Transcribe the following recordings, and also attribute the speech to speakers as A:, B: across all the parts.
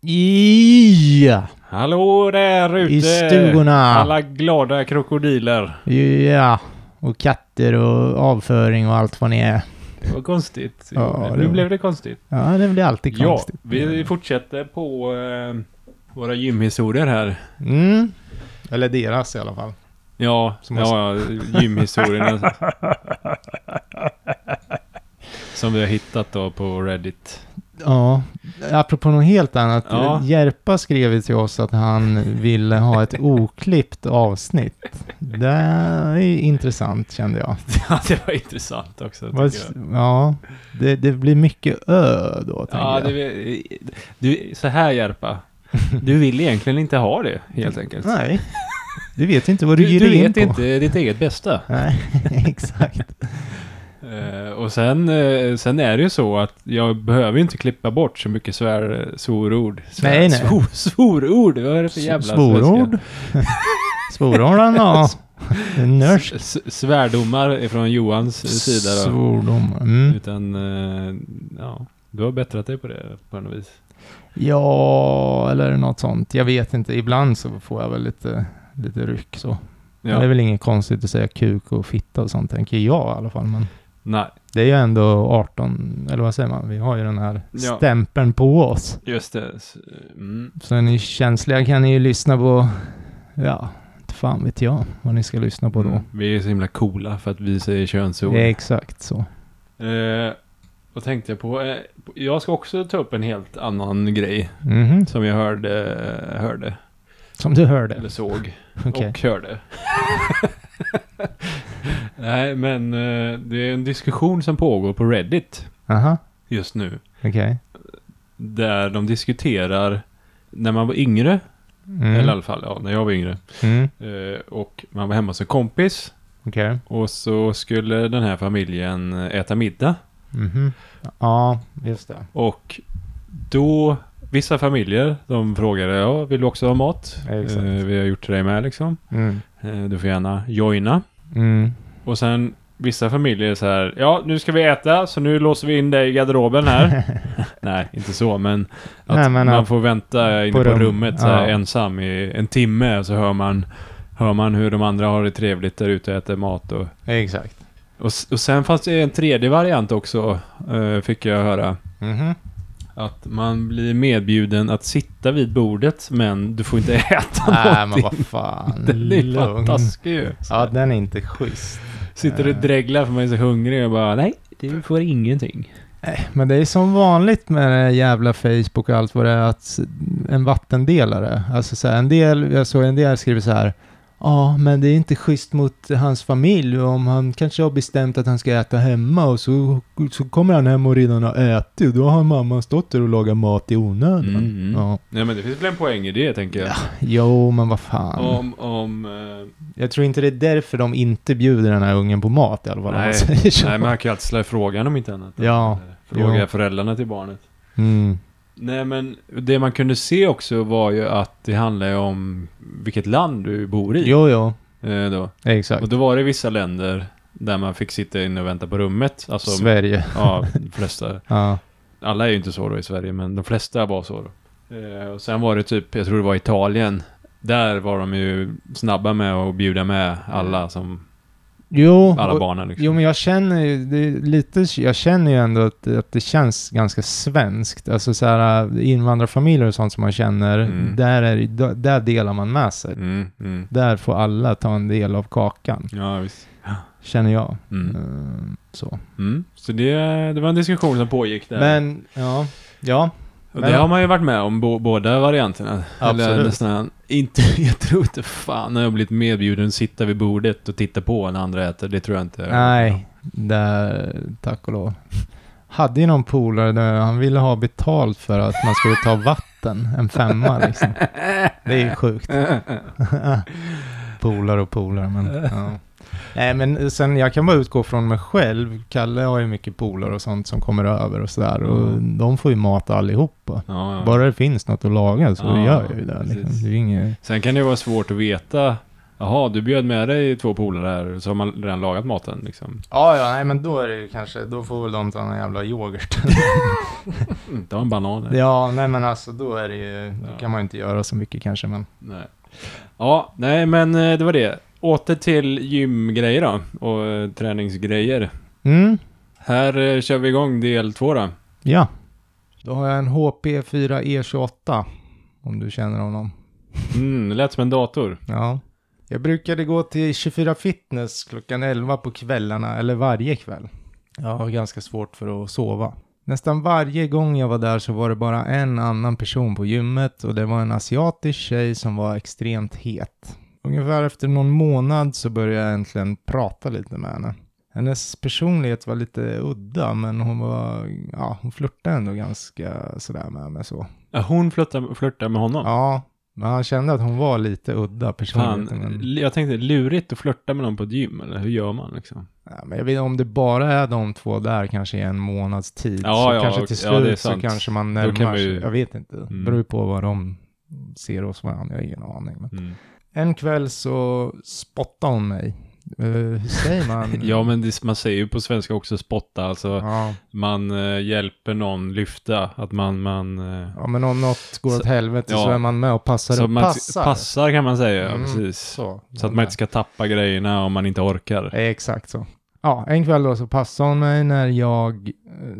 A: Ja,
B: Hallå där ute!
A: i stugorna.
B: Alla glada krokodiler.
A: Ja, och katter och avföring och allt vad ni är.
B: Vad konstigt.
A: Ja,
B: nu
A: det-
B: blev det konstigt.
A: Ja, det blir alltid
B: Ja,
A: konstigt.
B: vi fortsätter på eh, våra gymhistorier här.
A: Mm. Eller deras i alla fall.
B: Ja,
A: Som
B: ja, ja gymhistorierna. som vi har hittat då på Reddit.
A: Ja, apropå något helt annat.
B: Ja.
A: Järpa skrev till oss att han ville ha ett oklippt avsnitt. Det är intressant kände jag.
B: Ja, det var intressant också. Jag.
A: Ja, det, det blir mycket ö då,
B: Ja,
A: jag.
B: det, du, så här Järpa. Du vill egentligen inte ha det, helt enkelt.
A: Nej, du vet inte vad du,
B: Du,
A: ger
B: du
A: in
B: vet
A: på.
B: inte ditt eget bästa.
A: Nej, exakt.
B: Eh, och sen, eh, sen är det ju så att jag behöver ju inte klippa bort så mycket svär, svorord. Svär,
A: Nej, nej.
B: Svor, svorord, vad är det för jävla
A: Svorord. Svororden, ja. Nörsk.
B: S- svärdomar ifrån Johans sida då.
A: Svordom. Mm.
B: Utan, eh, ja, du har bättrat dig på det på något vis.
A: Ja, eller något sånt. Jag vet inte. Ibland så får jag väl lite, lite ryck så. Men Det är
B: Ja,
A: väl inget konstigt att säga kuk och fitta och sånt, tänker jag i alla fall. Men
B: nej,
A: det är ju ändå 18, eller vad säger man? Vi har ju den här
B: Ja.
A: stämpeln på oss.
B: just det. Mm.
A: Så är ni känsliga kan ni ju lyssna på, ja, inte fan vet jag vad ni ska lyssna på då.
B: Mm. Vi är så himla coola för att vi säger könsord.
A: Det är exakt så.
B: Eh, vad tänkte jag på? Eh, jag ska också ta upp en helt annan grej
A: Mhm.
B: som jag hörde, hörde
A: Som du hörde.
B: eller såg
A: Okej.
B: och hörde. Nej, men eh, det är en diskussion som pågår på Reddit
A: Aha,
B: just nu.
A: okej.
B: Där de diskuterar när man var yngre,
A: Mm.
B: eller i alla fall ja, när jag var yngre.
A: Mm.
B: Eh, och man var hemma hos en kompis.
A: Okej.
B: Och så skulle den här familjen äta middag.
A: Mhm. Ja, just det.
B: Och då, vissa familjer, de frågade ja, vill du också ha mat?
A: Exakt.
B: Eh, vi har gjort till dig med liksom.
A: Mm.
B: Eh, du får gärna joina.
A: Mm.
B: Och sen vissa familjer är så här, ja nu ska vi äta så nu låser vi in dig i garderoben här. Nej, inte så men att
A: Nej, men
B: man får vänta inne
A: på
B: på,
A: rum-
B: rummet så här,
A: ja.
B: ensam i en timme så hör man Hör man hur de andra har det trevligt där ute och äter mat och
A: Exakt.
B: Och, och sen fanns det en tredje variant också, eh, fick jag höra.
A: Mhm.
B: Att man blir medbjuden att sitta vid bordet, men du får inte äta
A: Nej, men
B: någonting.
A: vad fan.
B: Den är
A: Lugn.
B: taskig ju.
A: Ja, den är inte schysst.
B: Sitter och dreglar för man är så hungrig och bara nej, du får ingenting.
A: Nej, men det är som vanligt med jävla Facebook och allt vad det är, att en vattendelare. Alltså så här, en del, jag såg en del skriver så här. Ja, men det är inte schysst mot hans familj om han kanske har bestämt att han ska äta hemma och så, så kommer han hem och redan har ätit då har mamman stått där och lagat mat i onödan.
B: Mm.
A: Ja.
B: Nej men det finns väl en poäng i det tänker jag.
A: Jo, men vad fan.
B: Om, om... eh,
A: Jag tror inte det är därför de inte bjuder den här ungen på mat i alla fall.
B: nej,
A: säger så.
B: nej, men han kan ju alltid ställa frågan om inte annat.
A: Ja,
B: Fråga
A: jo.
B: föräldrarna till barnet.
A: Mm.
B: Nej men det man kunde se också var ju att det handlar om vilket land du bor i.
A: Jo, jo.
B: Eh, då.
A: Exakt.
B: Och då var det vissa länder där man fick sitta inne och vänta på rummet. Alltså,
A: Sverige.
B: ja, de flesta.
A: Ja.
B: Alla är ju inte så då i Sverige, men de flesta var så då. Eh, och sen var det typ, jag tror det var Italien. Där var de ju snabba med att bjuda med alla som,
A: Jo,
B: alla
A: och,
B: barnen liksom.
A: jo, men jag känner ju, lite, jag känner ju ändå att, att det känns ganska svenskt. Alltså så här invandrarfamiljer och sånt som man känner,
B: Mm.
A: där, är, där delar man med sig.
B: Mm, mm.
A: Där får alla ta en del av kakan,
B: Ja, visst.
A: känner jag.
B: Mm.
A: Mm, så.
B: Mm. Så det, det var en diskussion som pågick där.
A: Men, ja, ja,
B: och det har man ju varit med om, bo, båda varianterna. Eller
A: Absolut.
B: nästan, inte, jag tror inte fan när jag blivit medbjuden att sitta vid bordet och titta på när andra äter. Det tror jag inte.
A: nej, där, tack och lov. Hade ju någon polare där han ville ha betalt för att man skulle ta vatten en femma liksom. Det är ju sjukt. Polar och polar, men ja. Nej, men sen jag kan bara utgå från mig själv. Kalle har ju mycket polar och sånt som kommer över och sådär. Och
B: Mm.
A: de får ju mat allihopa.
B: Ja, ja.
A: Bara det finns något att laga så
B: Ja,
A: gör jag ju det. Liksom. Det är inget...
B: Sen kan det vara svårt att veta. Jaha, du bjöd med dig två polare här, så har man redan lagat maten liksom.
A: Ja, ja, nej men då är det ju kanske, då får väl de ta en jävla yoghurt.
B: Mm, Ta en banan. här.
A: ja, nej men alltså då är det ju, då
B: Ja.
A: kan man ju inte göra så mycket kanske men.
B: Nej. Ja, nej men eh, det var det. Åter till gymgrejer då, och eh, träningsgrejer.
A: Mm,
B: Här eh, kör vi igång del två då.
A: ja. Då har jag en HP4 E28. Om du känner honom.
B: Mm, det lät som en dator.
A: Ja. Jag brukade gå till 24 Fitness klockan 11 på kvällarna, eller varje kväll. Jag har ganska svårt för att sova. Nästan varje gång jag var där så var det bara en annan person på gymmet och det var en asiatisk tjej som var extremt het. Ungefär efter någon månad så började jag äntligen prata lite med henne. Hennes personlighet var lite udda men hon var, ja hon flörtade ändå ganska sådär med mig så.
B: Ja, hon flörtar med honom.
A: Ja, men han kände att hon var lite udda
B: Fan,
A: personligheten. Men...
B: l- jag tänkte lurigt att flörta med någon på ett gym, eller hur gör man liksom?
A: Ja, men jag vet om det bara är de två där kanske i en månads tid.
B: Ja,
A: så
B: ja,
A: kanske till
B: ja,
A: slut så
B: sant.
A: kanske man närmar
B: vi
A: sig. Jag vet inte. Det
B: Mm.
A: beror ju på vad de ser hos varandra. Jag har ingen aning. Men.
B: Mm.
A: En kväll så spottade hon mig. Eh, hur säger man?
B: Ja, men det, man säger ju på svenska också spotta, alltså
A: Ja,
B: man eh, hjälper någon lyfta, att man, man... eh,
A: ja, men om något går åt
B: Så-
A: helvete så
B: ja.
A: är man med och passar.
B: så
A: upp.
B: man
A: passar.
B: passar kan man säga, ja,
A: Mm,
B: precis.
A: Så,
B: Så att man inte ska tappa grejerna om man inte orkar.
A: Exakt så. Ja, en kväll då så passade hon mig när jag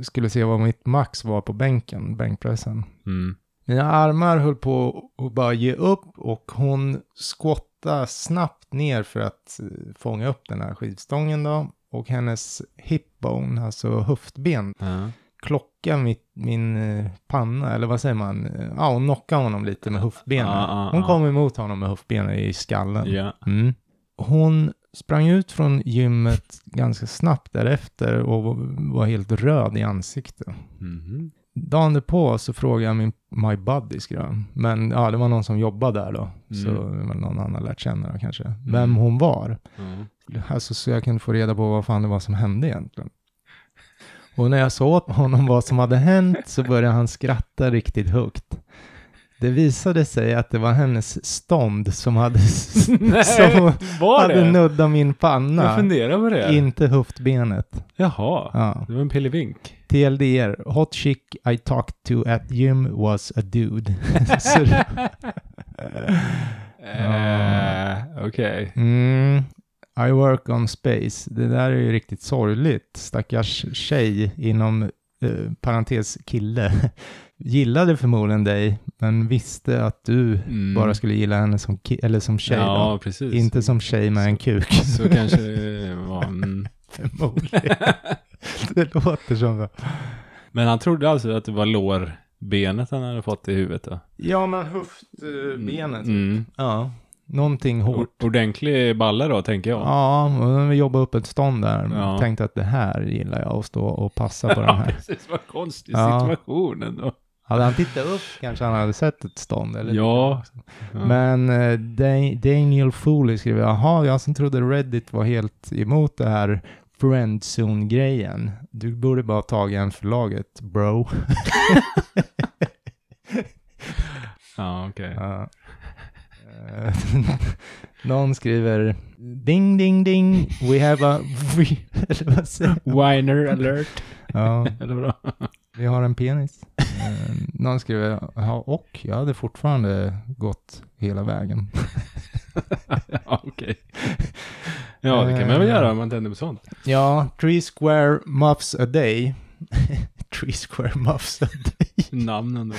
A: skulle se vad mitt max var på bänken, bänkpressen.
B: Mm.
A: Mina armar höll på att bara ge upp och hon skottade snabbt ner för att eh, fånga upp den här skivstången då. Och hennes hipbone, alltså höftben,
B: Ja.
A: klockade mitt, min eh, panna, eller vad säger man? Ja, hon knockade honom lite med höftbenen.
B: Ah,
A: Hon kom emot honom med höftbenen i skallen. Mm. Hon sprang ut från gymmet ganska snabbt därefter och var- helt röd i ansiktet.
B: Mhm.
A: Dagen därpå så frågade jag min my buddy skrev. Men ja, det var någon som jobbade där då. Så
B: Mm.
A: var någon annan lärt känna då kanske. Vem hon var.
B: Ja.
A: Alltså så jag kunde få reda på vad fan det var som hände egentligen. Och när jag sa åt honom vad som hade hänt så började han skratta riktigt högt. Det visade sig att det var hennes stånd som hade,
B: Nej,
A: som hade nuddat min
B: Jag
A: panna.
B: funderar på det.
A: Inte höftbenet.
B: Jaha,
A: Ja.
B: det var en pillevink.
A: TLDR, hot chick I talked to at gym was a dude.
B: Eh, Okej.
A: mm, I work on space. Det där är ju riktigt sorgligt. Stackars tjej inom eh, parentes kille. Gillade förmodligen dig, men visste att du
B: Mm.
A: bara skulle gilla henne som, eller som tjej
B: Ja.
A: Inte som tjej med en kuk.
B: Så kanske det var... Mm.
A: Förmodligen. det låter som det.
B: Men han trodde alltså att det var lårbenet han hade fått i huvudet då?
A: Ja, men höftbenet.
B: Mm.
A: Ja, någonting hårt.
B: Ordentlig balle då, tänker jag.
A: Ja, och vi jobbade upp ett stånd där.
B: Ja.
A: Tänkte att det här gillar jag att stå och passa på den här.
B: precis. Vad konstig
A: Ja.
B: situation ändå.
A: Hade han tittat upp kanske han hade sett ett stånd. Eller
B: Ja. Ja.
A: Men Dan- Daniel Foley skriver, jaha, jag som trodde Reddit var helt emot det här friendzone-grejen. Du borde bara tagit en förlaget, bro.
B: Ja, okej.
A: Ja. Eh, Någon skriver, ding, ding, ding, we have a... Eller vad säger
B: Winer alert.
A: Ja,
B: Eller vadå?
A: Vi har en penis. Eh, Någon skriver, ja, och jag hade fortfarande gått hela vägen.
B: ja, okej. Ja, det kan man väl
A: Eh.
B: göra om man tänder på sånt.
A: Ja, three square muffs a day. three square muffs a day.
B: Namnen då.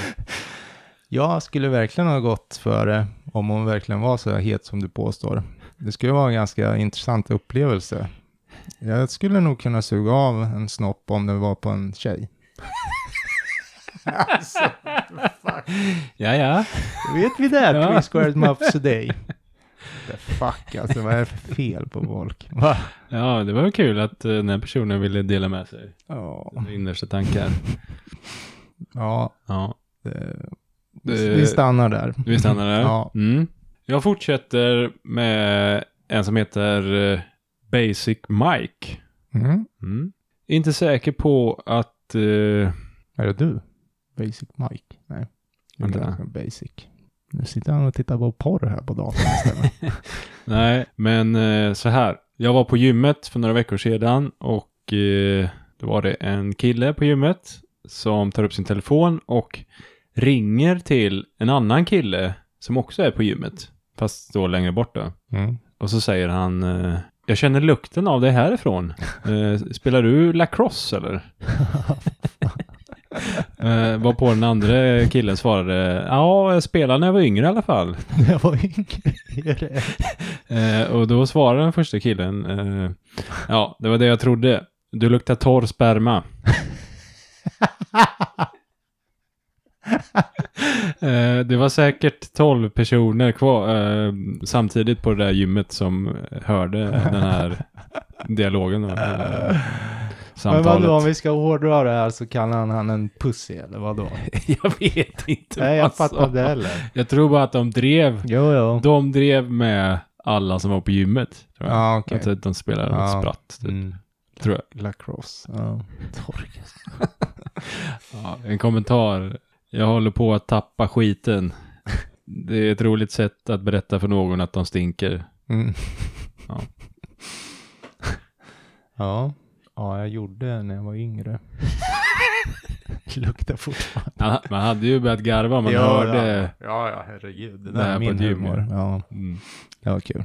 A: Jag skulle verkligen ha gått för det om hon verkligen var så het som du påstår. Det skulle vara en ganska intressant upplevelse. Jag skulle nog kunna suga av en snopp om det var på en tjej. Alltså,
B: Ja, ja.
A: vet vi det?
B: Ja.
A: Three square muffs a day. The fuck alltså, vad är det för fel på folk? Va?
B: Ja, det var väl kul att eh, den här personen ville dela med sig.
A: Ja,
B: Sina innersta tankar.
A: ja
B: Ja.
A: det,
B: Det-
A: Vi stannar där.
B: Vi stannar där.
A: Ja.
B: Mm. Jag fortsätter med en som heter eh, Basic Mike.
A: Mm.
B: Mm. Inte säker på att... eh,
A: Är det du? Basic Mike? Nej.
B: Vänta.
A: Basic. Nu sitter han och tittar på porr här på datorn istället.
B: nej, men eh, så här. Jag var på gymmet för några veckor sedan och eh, då var det en kille på gymmet som tar upp sin telefon och ringer till en annan kille som också är på gymmet. Fast står längre bort då.
A: Mm.
B: Och så säger han Jag känner lukten av dig härifrån. Eh, spelar du lacrosse eller? eh, var på den andra killen svarade Ja, jag spelade när jag var yngre i alla fall.
A: Jag var yngre. Det?
B: Eh, och då svarade den första killen eh, Ja, det var det jag trodde. Du luktar torr sperma. Eh, det var säkert 12 personer kvar eh, samtidigt på det där gymmet som hörde den här dialogen. Då, eh,
A: Men
B: samtalet.
A: vadå, om vi ska hårdra det här så kallar han han en pussy eller vadå?
B: jag vet inte
A: Nej, jag fattar inte heller.
B: Jag tror bara att de drev,
A: Jo, jo.
B: de drev med alla som var på gymmet. Tror jag.
A: Ja, okej.
B: Alltså att de spelade
A: Ja.
B: spratt, typ,
A: Mm.
B: tror jag.
A: Lacrosse. Ja. Torkas.
B: Ja, en kommentar. Jag håller på att tappa skiten. Det är ett roligt sätt att berätta för någon att de stinker.
A: Mm.
B: Ja.
A: ja. Ja, jag gjorde det när jag var yngre. Luktar fortfarande.
B: Han, man hade ju börjat garva, man hörde...
A: Ja. ja, ja, herregud. Det där är
B: på
A: min humor. Ja,
B: Mm.
A: det var kul.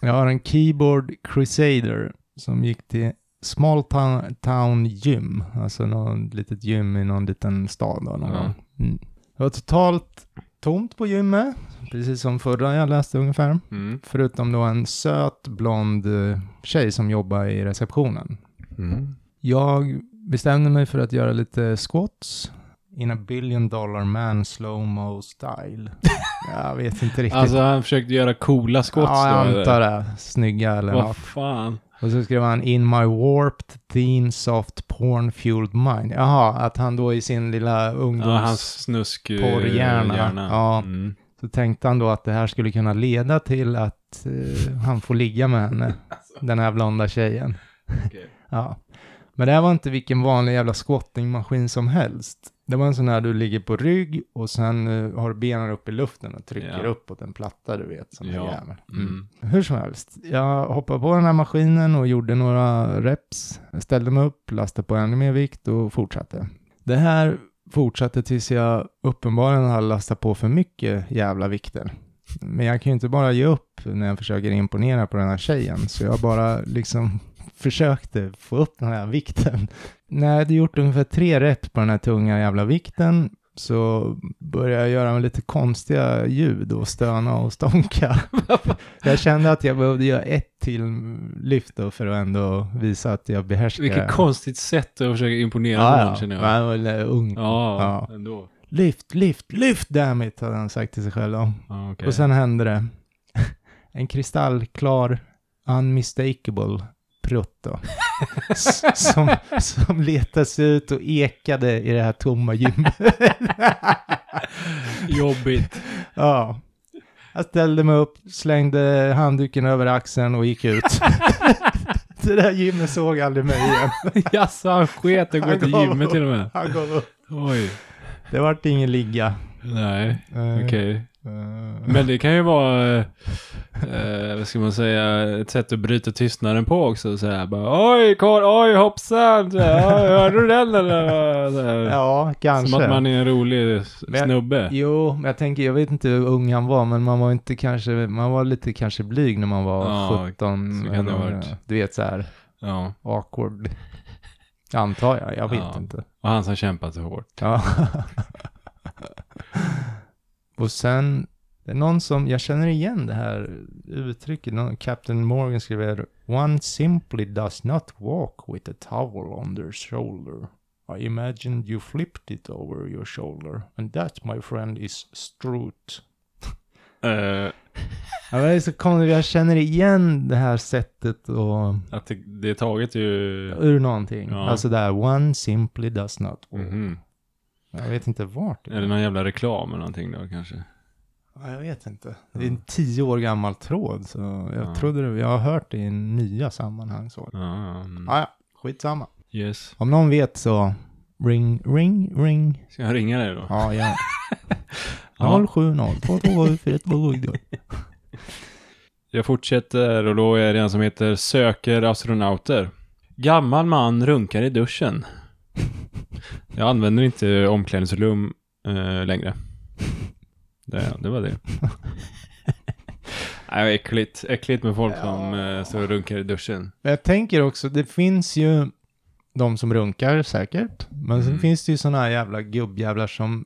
A: Jag har en Keyboard Crusader som gick till Small Town, town Gym. Alltså något litet gym i någon liten stad. Då, någon gång. mm. Det var totalt tomt på gymmet. Precis som förra jag läste ungefär.
B: Mm.
A: Förutom då en söt blond eh, tjej som jobbar i receptionen.
B: Mm.
A: Jag bestämde mig för att göra lite squats in a billion dollar man slow-mo style. jag vet inte riktigt.
B: Alltså han försökte göra coola skott
A: ja, jag antar det. Snygga eller
B: Vad
A: något.
B: fan.
A: Och så skrev han in my warped teen soft porn fueled mind. Jaha, att han då i sin lilla ungdoms...
B: Ja, eh.
A: Ja.
B: Mm.
A: Så tänkte han då att det här skulle kunna leda till att eh, han får ligga med henne. Den här blonda tjejen.
B: Okej.
A: Ja. Men det här var inte vilken vanlig jävla squattingmaskin som helst. Det var en sån här du ligger på rygg och sen eh, har benen upp i luften och trycker
B: Ja.
A: uppåt en platta du vet som
B: Ja.
A: jävel.
B: Mm.
A: Hur som helst, jag hoppade på den här maskinen och gjorde några reps. Ställde mig upp, lastade på ännu mer vikt och fortsatte. Det här fortsatte tills jag uppenbarligen hade lastat på för mycket jävla vikter. Men jag kan ju inte bara ge upp när jag försöker imponera på den här tjejen, så jag bara liksom försökte få upp den här vikten. När jag hade gjort ungefär tre rätt på den här tunga jävla vikten så började jag göra lite konstiga ljud och stöna och stånka. jag kände att jag behövde göra ett till lyft då för att ändå visa att jag behärskar
B: Vilket konstigt sätt att försöka imponera
A: ja,
B: någon
A: ja.
B: känner jag.
A: Men jag var ung.
B: Ja,
A: Ja.
B: ändå.
A: Lyft, lyft, lyft dammit hade han sagt till sig själv då.
B: Ja, okej.
A: Och sen hände det. En kristallklar, unmistakable prutt då. Som, som sig ut och ekade i det här tomma gymmet.
B: Jobbigt.
A: ja. Jag ställde mig upp, slängde handduken över axeln och gick ut. det där gymmet såg aldrig mig igen.
B: Jaså, han sket och gå till gymmet till och med.
A: Han gav upp.
B: Oj.
A: Det vart ingen ligga.
B: Nej, okej.
A: eh,
B: Men det kan ju vara, eh, vad ska man säga, ett sätt att bryta tystnaden på också. Så här, bara, oj, Karl, oj, hoppsan, så här, oj, hörde du den eller? Så här.
A: Ja, kanske.
B: Som att man är en rolig s-
A: Men-
B: snubbe.
A: Jo, men jag tänker, jag vet inte hur ung han var, men man var inte kanske, man var lite kanske blyg när man var
B: Ja,
A: 17.
B: så kan det ha varit.
A: Du vet så här,
B: Ja,
A: awkward. Antar jag, jag vet
B: Ja.
A: inte.
B: och han som kämpat så hårt.
A: Ja. Och sen, det är någon som, jag känner igen det här uttrycket, någon, Captain Morgan skriver One simply does not walk with a towel on their shoulder. I imagined you flipped it over your shoulder. And that, my friend, is strut.
B: Eh,
A: Ja, det är så konstigt, jag känner igen det här sättet och
B: att det, det är taget ju...
A: ur någonting.
B: Ja.
A: Alltså där, one simply does not walk.
B: Mhm.
A: Jag vet inte vart. det
B: Är det någon jävla reklam eller någonting då kanske?
A: Ja, jag vet inte. Det är en tio år gammal tråd, så jag
B: Ja.
A: trodde det, jag har hört det i nya sammanhang så.
B: Ja, ja, mm.
A: Ja, ja, skitsamma.
B: yes.
A: Om någon vet så, ring, ring, ring.
B: Ska jag ringa dig då?
A: Ja, ja.
B: Ja.
A: 070 227 427.
B: Jag fortsätter och då är det en som heter Söker astronauter. Gammal man runkar i duschen. Jag använder inte omklädningsrum eh, längre. Det, det var det. Nej, äckligt. Äckligt med folk som eh, står och runkar i duschen.
A: Jag tänker också, det finns ju de som runkar säkert, men sen
B: Mm.
A: finns det ju sådana här jävla gubbjävlar som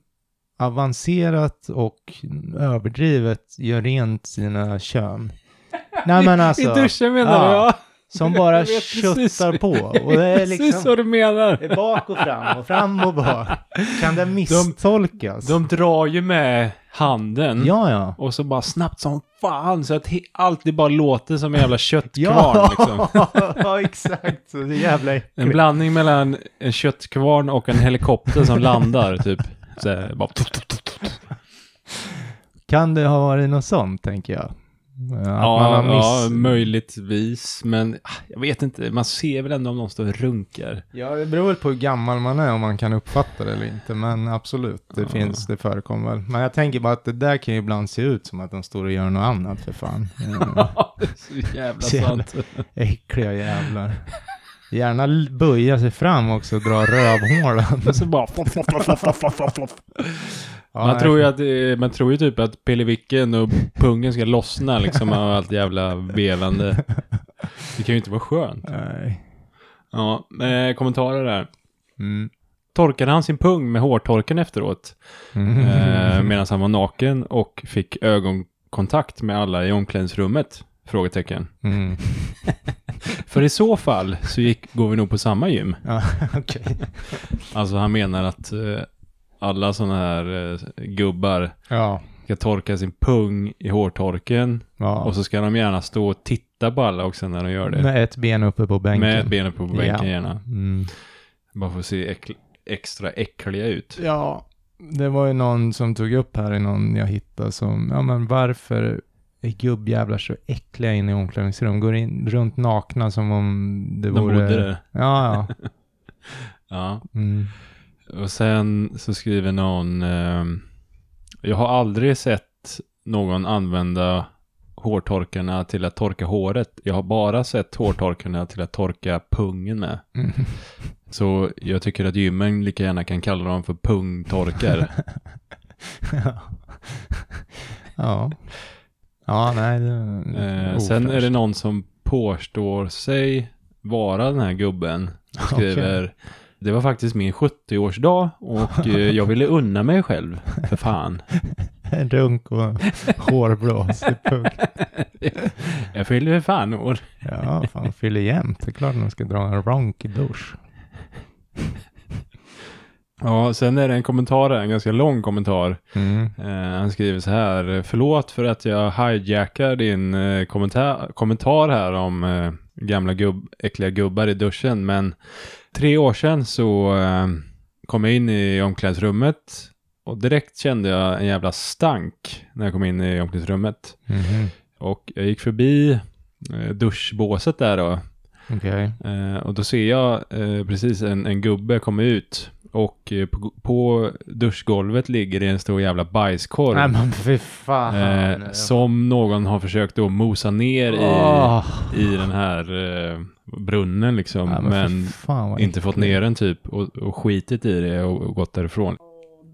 A: avancerat och överdrivet gör rent sina kön. Nej men alltså,
B: I duschen menar
A: ja.
B: du? Ja.
A: Som bara
B: precis.
A: köttar på. Och det är
B: Precis
A: liksom
B: vad du menar.
A: det är bak och fram och fram och bak. Kan det misstolkas?
B: De drar ju med handen.
A: Ja, ja.
B: Och så bara snabbt som fan så att allt det bara låter som en jävla köttkvarn
A: Ja,
B: liksom.
A: ja exakt. Så det är jävla
B: En
A: äckligt.
B: blandning mellan en köttkvarn och en helikopter som landar typ. Så här, bara...
A: Kan det ha varit något sånt, tänker jag? Att
B: Ja,
A: man
B: ja, möjligtvis. Men ah, jag vet inte, man ser väl ändå om någon står och runkar.
A: Ja, det beror väl på hur gammal man är om man kan uppfatta det eller inte. Men absolut, det
B: Ja.
A: finns, det förekommer väl. Men jag tänker bara att det där kan ju ibland se ut som att de står och gör något annat för fan.
B: Ja, det är så jävla
A: Så
B: sant.
A: Äckliga jävlar. Gärna böja sig fram också och dra rövhålen.
B: Så bara...
A: Ja,
B: man, tror ju att, det- man tror ju typ att pillevicken och pungen ska lossna liksom av allt jävla velande. Det kan ju inte vara skönt.
A: Nej.
B: Ja, eh, kommentarer där.
A: Mm.
B: Torkade han sin pung med hårtorken efteråt
A: Mm.
B: eh, medan han var naken och fick ögonkontakt med alla i omklädningsrummet? Frågetecken.
A: Mm.
B: För i så fall så gick, går vi nog på samma gym.
A: Ja, okej.
B: Alltså han menar att eh, alla sådana här eh, gubbar
A: Ja.
B: ska torka sin pung i hårtorken
A: ja.
B: och så ska de gärna stå och titta på alla också när de gör det.
A: Med ett ben uppe på bänken.
B: Med ett ben uppe på bänken
A: Ja.
B: gärna.
A: Mm.
B: Bara för att se äckl- extra äckliga ut.
A: Ja, det var ju någon som tog upp här i någon jag hittade som, ja men varför är gubbjävlar så äckliga inne i omklädningsrum? Går in runt nakna som om det
B: De
A: vore...
B: bodde där.
A: Ja, ja.
B: Ja.
A: Mm.
B: Och sen så skriver någon ehm, Jag har aldrig sett någon använda hårtorkarna till att torka håret. Jag har bara sett hårtorkarna till att torka pungen med.
A: Mm.
B: Så jag tycker att gymmen lika gärna kan kalla dem för pungtorkar.
A: ja. ja. Ja, nej.
B: Eh, sen är det någon som påstår sig vara den här gubben. Skriver Det var faktiskt min 70-årsdag och eh, jag ville unna mig själv. För fan.
A: En runk och hårblås i pung.
B: Jag fyller för fan år.
A: Ja, fan fyller jämt. Det är klart de ska dra en ronk i dusch.
B: Ja, sen är det en kommentar en ganska lång kommentar.
A: Mm.
B: Eh, han skriver så här. Förlåt för att jag hijackar din eh, kommentar, kommentar här om eh, gamla gubb, äckliga gubbar i duschen. Men tre år sedan så kom jag in i omklädningsrummet och direkt kände jag en jävla stank när jag kom in i omklädningsrummet.
A: Mhm.
B: Och jag gick förbi duschbåset där då. Eh, och då ser jag precis en, en gubbe komma ut. Och eh, på, på duschgolvet ligger det en stor jävla bajskorv.
A: Nej men fy fan.
B: eh, som någon har försökt då mosa ner
A: Åh.
B: i, i den här eh, brunnen liksom.
A: Nej,
B: men
A: vad
B: inte fått ner den typ. Och, och skitit i det och, och gått därifrån.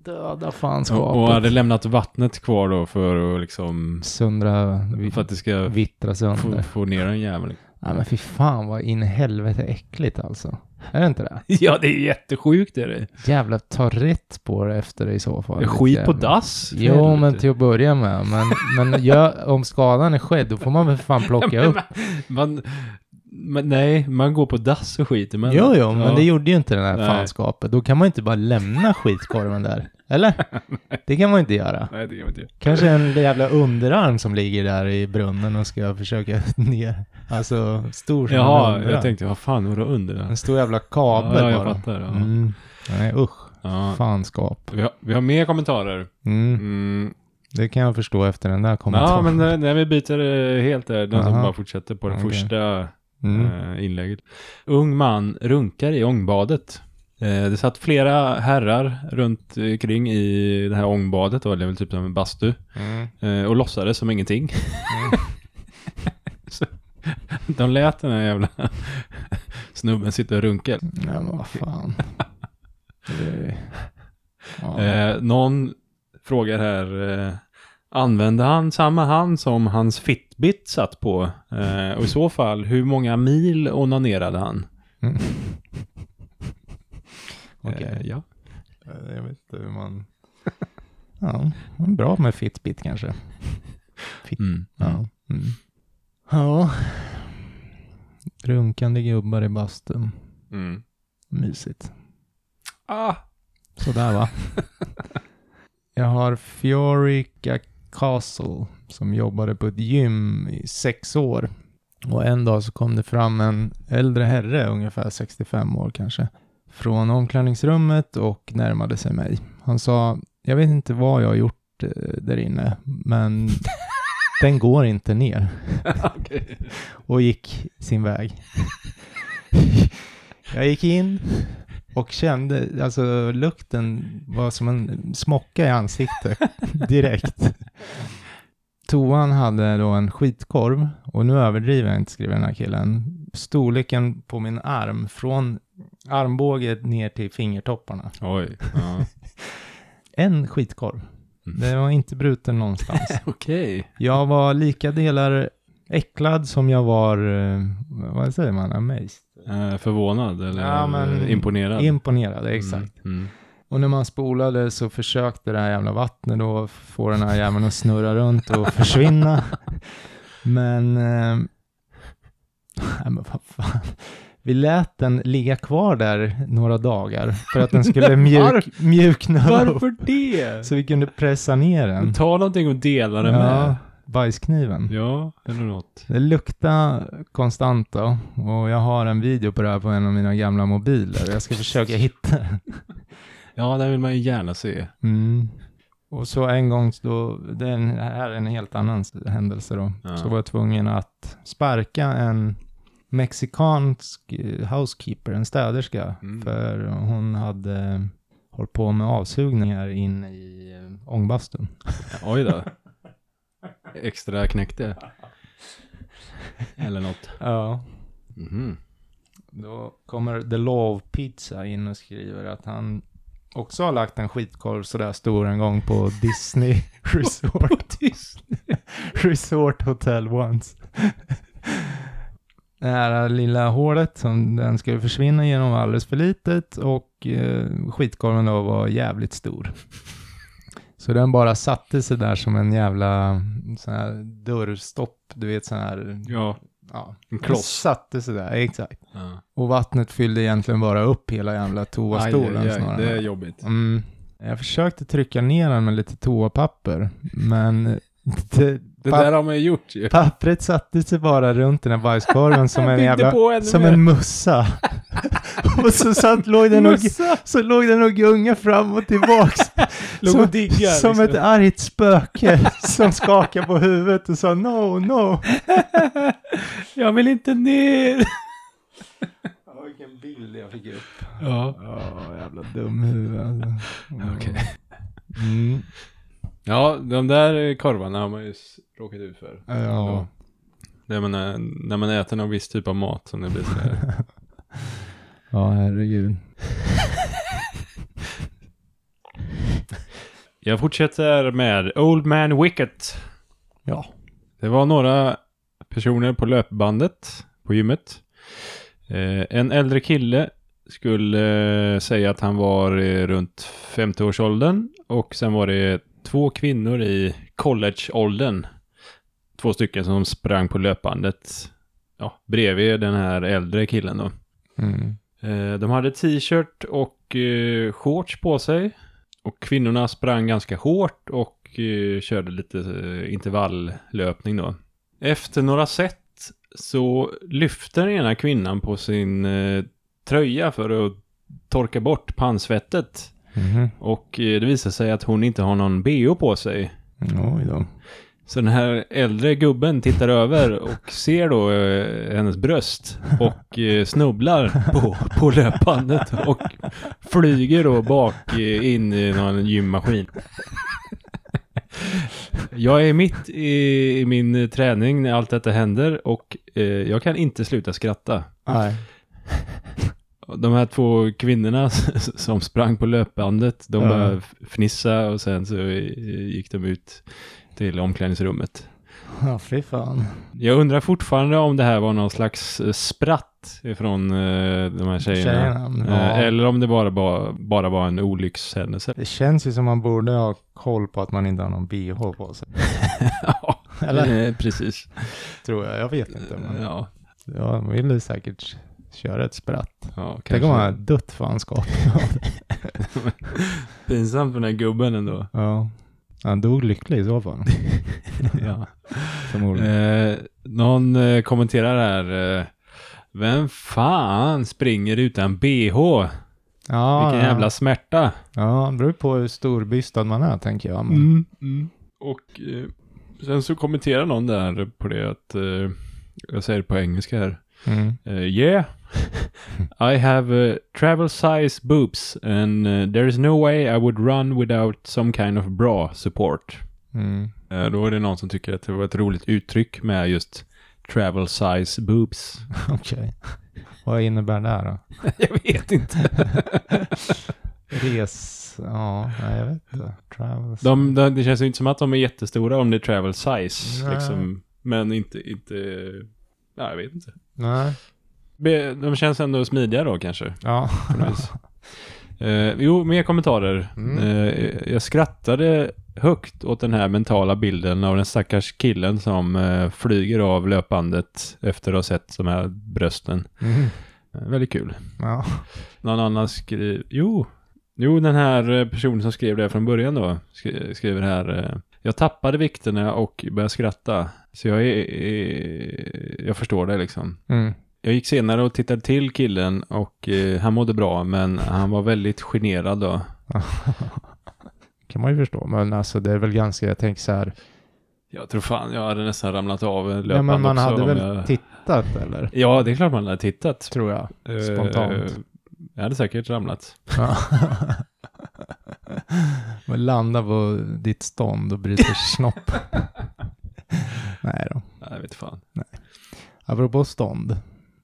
A: Döda fanskapet.
B: Och, och hade lämnat vattnet kvar då för att liksom...
A: Sundra,
B: För att det ska
A: vittra
B: få,
A: sönder.
B: få ner den jäveln.
A: Nej men fy fan vad in i helvete äckligt alltså. Är det inte det?
B: Ja, det är jättesjukt är det.
A: Jävla ta rätt på det efter det i så fall.
B: Skit på dass.
A: Jo, men till att börja med. Men, men gör, om skadan är skedd, då får man väl fan plocka
B: Ja, men
A: upp.
B: Man, men nej, man går på dass och skiter. Men,
A: Jo, jo, men
B: ja.
A: det gjorde ju inte den här
B: Nej.
A: fanskapet. Då kan man inte bara lämna skitkorven där. Eller? Det kan man inte göra.
B: Nej, det gör man inte.
A: Kanske en jävla underarm som ligger där i brunnen och ska försöka ner. Alltså, stor som en
B: Jaha,
A: underarm.
B: jag tänkte, vad fan var det under den?
A: En stor jävla kabel
B: Ja, jag
A: bara.
B: fattar, ja.
A: Mm. Nej, usch.
B: Ja.
A: fanskap.
B: Vi har, vi har mer kommentarer.
A: Mm,
B: Mm.
A: det kan jag förstå efter den där kommentaren.
B: Ja, men när vi byter eh, helt där, den som
A: Aha.
B: bara fortsätter på det
A: Okej.
B: första
A: mm.
B: eh, inlägget. Ung man runkar i ångbadet. Eh, det satt flera herrar runt kring i det här ångbadet, det är väl typ som en bastu,
A: Mm.
B: och låtsades som ingenting.
A: Mm.
B: De lät den här jävla snubben sitta och runka.
A: Ja, men vad fan. Det, ja.
B: Eh, någon frågar här, eh, använde han samma hand som hans Fitbit satt på? Eh, och i så fall, hur många mil onanerade han?
A: Mm. Okej.
B: Eh, ja.
A: Eh, Jag vet inte hur man... Ja, bra med Fitbit kanske.
B: Mm.
A: Ja. Mm. Ja. Runkande gubbar i bastun.
B: Mm.
A: Mysigt.
B: Ah.
A: Sådär va? Jag har Fiorica Castle som jobbade på ett gym i sex år. Och en dag så kom det fram en äldre herre, ungefär 65 år kanske, från omklädningsrummet och närmade sig mig. Han sa, jag vet inte vad jag har gjort eh, där inne, men den går inte ner. Och gick sin väg. jag gick in och kände, alltså lukten var som en smocka i ansiktet direkt. Toan hade då en skitkorv och nu överdriver jag inte, skriver den här killen. Storleken på min arm från armbåget ner till fingertopparna.
B: Oj. Ja.
A: En skitkorv.
B: Mm.
A: Det var inte bruten någonstans.
B: Okej.
A: Jag var lika delar äcklad som jag var, eh, vad säger man, amazed.
B: Eh, förvånad eller
A: Ja, men-
B: imponerad?
A: Imponerad, exakt.
B: Mm. Mm.
A: Och när man spolade så försökte det här jävla vattnet då få den här jäveln att snurra runt och försvinna. Men, eh, nej men vad fan. Vi lät den ligga kvar där några dagar för att den skulle mjuk, mjukna upp.
B: Varför det?
A: Så vi kunde pressa ner den.
B: Ta någonting och dela det
A: Ja,
B: med.
A: bajskniven.
B: Ja, eller något.
A: Det luktar konstant då och jag har en video på det här på en av mina gamla mobiler. Jag ska försöka hitta den.
B: Ja, det vill man ju gärna se.
A: Mm. Och så en gång, då, den här är en helt annan händelse då,
B: Ja.
A: så var jag tvungen att sparka en mexikansk eh, housekeeper, en städerska,
B: Mm.
A: för hon hade hållit på med avsugningar in i eh, ångbastun.
B: Oj då. Extra knäckte. Eller något.
A: Ja.
B: Mhm.
A: Då kommer The Love Pizza in och skriver att han också har lagt en skitkorv sådär stor en gång på Disney Resort. Resort Hotel once. Det här lilla hålet som den skulle försvinna genom var alldeles för litet och eh, skitkorven då var jävligt stor. Så den bara satte sig där som en jävla sån här dörrstopp, du vet sån här,
B: Ja,
A: ja.
B: en
A: Den
B: kloss.
A: satte sig där, exakt.
B: Ja.
A: Och vattnet fyllde egentligen bara upp hela jävla toastolen
B: Aj, aj, aj, det är jobbigt.
A: Mm. Jag försökte trycka ner den med lite toapapper, men det,
B: Det där har man ju gjort ju.
A: pappret satte sig bara runt den här bajskorven som en jävla, som
B: mer.
A: en mussa. och så satt, låg den och, så låg den och gungade fram och tillbaks.
B: Låg
A: som,
B: och diggar,
A: som
B: liksom.
A: ett argt spöke som skakade på huvudet och sa no, no.
B: Jag vill inte ner!
A: Ja, vilken bild jag fick upp.
B: Ja.
A: Ja, jävla dum huvud alltså.
B: Okej.
A: Mm.
B: Ja, de där korvarna har man ju råkat ut för.
A: Ja.
B: Det man är, när man äter någon viss typ av mat som det blir så här.
A: ja, herregud.
B: Jag fortsätter med Old Man Wicket.
A: Ja.
B: Det var några personer på löpbandet på gymmet. Eh, en äldre kille skulle eh, säga att han var eh, runt 50-årsåldern och sen var det två kvinnor i collegeåldern. Två stycken som sprang på löpbandet ja, bredvid den här äldre killen då.
A: Mm.
B: Eh, De hade t-shirt och eh, shorts på sig. Och kvinnorna sprang ganska hårt och eh, körde lite intervalllöpning då. Efter några set så lyfter den ena kvinnan på sin tröja för att torka bort pannsvettet.
A: Mhm.
B: Och eh, det visar sig att hon inte har någon bh på sig.
A: Oj då.
B: Så den här äldre gubben tittar över och ser då eh, hennes bröst och eh, snubblar på, på löpbandet och flyger då bak eh, in i någon gymmaskin. Jag är mitt i, i min träning när allt detta händer och eh, jag kan inte sluta skratta.
A: Nej.
B: De här två kvinnorna som sprang på löpbandet, de
A: Ja.
B: började fnissa och sen så eh, gick de ut till omklädningsrummet.
A: Ja, fy fan.
B: Jag undrar fortfarande om det här var någon slags eh, spratt ifrån eh, de här tjejerna.
A: Tjejerna,
B: Eh,
A: ja.
B: Eller om det bara, bara, bara var en olyckshändelse.
A: Det känns ju som man borde ha koll på att man inte har någon bh på sig.
B: ja,
A: Eller?
B: eh, precis.
A: Tror jag. Jag vet inte. Men
B: Ja,
A: jag ville säkert köra ett spratt.
B: ja
A: Tänk om man har dött fanskap.
B: Pinsamt för den här gubben ändå.
A: ja. Han dog lycklig i så fall.
B: ja. Eh, någon eh, kommenterar här. Eh, vem fan springer utan bh?
A: ja,
B: Vilken
A: ja.
B: jävla smärta.
A: Ja, det beror på hur storbystad man är, tänker jag. Men...
B: Mm, Och eh, sen så kommenterar någon där på det att, eh, jag säger det på engelska här.
A: Mm.
B: Uh, yeah, I have uh, travel size boobs and uh, there is no way I would run without some kind of bra support.
A: Mm.
B: Eh, då är det någon som tycker att det var ett roligt uttryck med just travel size boobs.
A: Okej. Vad innebär det då?
B: jag vet inte.
A: Res... Ja, nej, jag vet inte. Travels.
B: de, de, det känns ju inte som att de är jättestora om det är travel size. Liksom, men inte, inte, ja, jag vet inte.
A: Nej.
B: De känns ändå smidiga då kanske.
A: Ja.
B: Eh, jo, mer kommentarer.
A: Mm.
B: Eh, jag skrattade högt åt den här mentala bilden av den stackars killen som eh, flyger av löpbandet efter att ha sett de här brösten.
A: Mm.
B: Eh, väldigt kul.
A: Ja.
B: Någon annan skriver... Jo. Jo, den här eh, personen som skrev det från början då skri- skriver här. Jag tappade vikterna och började skratta. Så jag är... är jag förstår det liksom.
A: Mm.
B: Jag gick senare och tittade till killen och eh, han mådde bra men han var väldigt generad då.
A: kan man ju förstå. Men alltså det är väl ganska, jag tänker så här.
B: Jag tror fan jag hade nästan ramlat av
A: Ja,
B: löpband
A: men man
B: också.
A: hade väl
B: jag...
A: tittat eller?
B: Ja, det är klart man hade tittat.
A: Tror jag. Spontant.
B: jag hade säkert ramlat.
A: Ja. Men landa på ditt stånd och bryter snopp. Nej då.
B: Nej, jag vet fan.
A: Apropå stånd.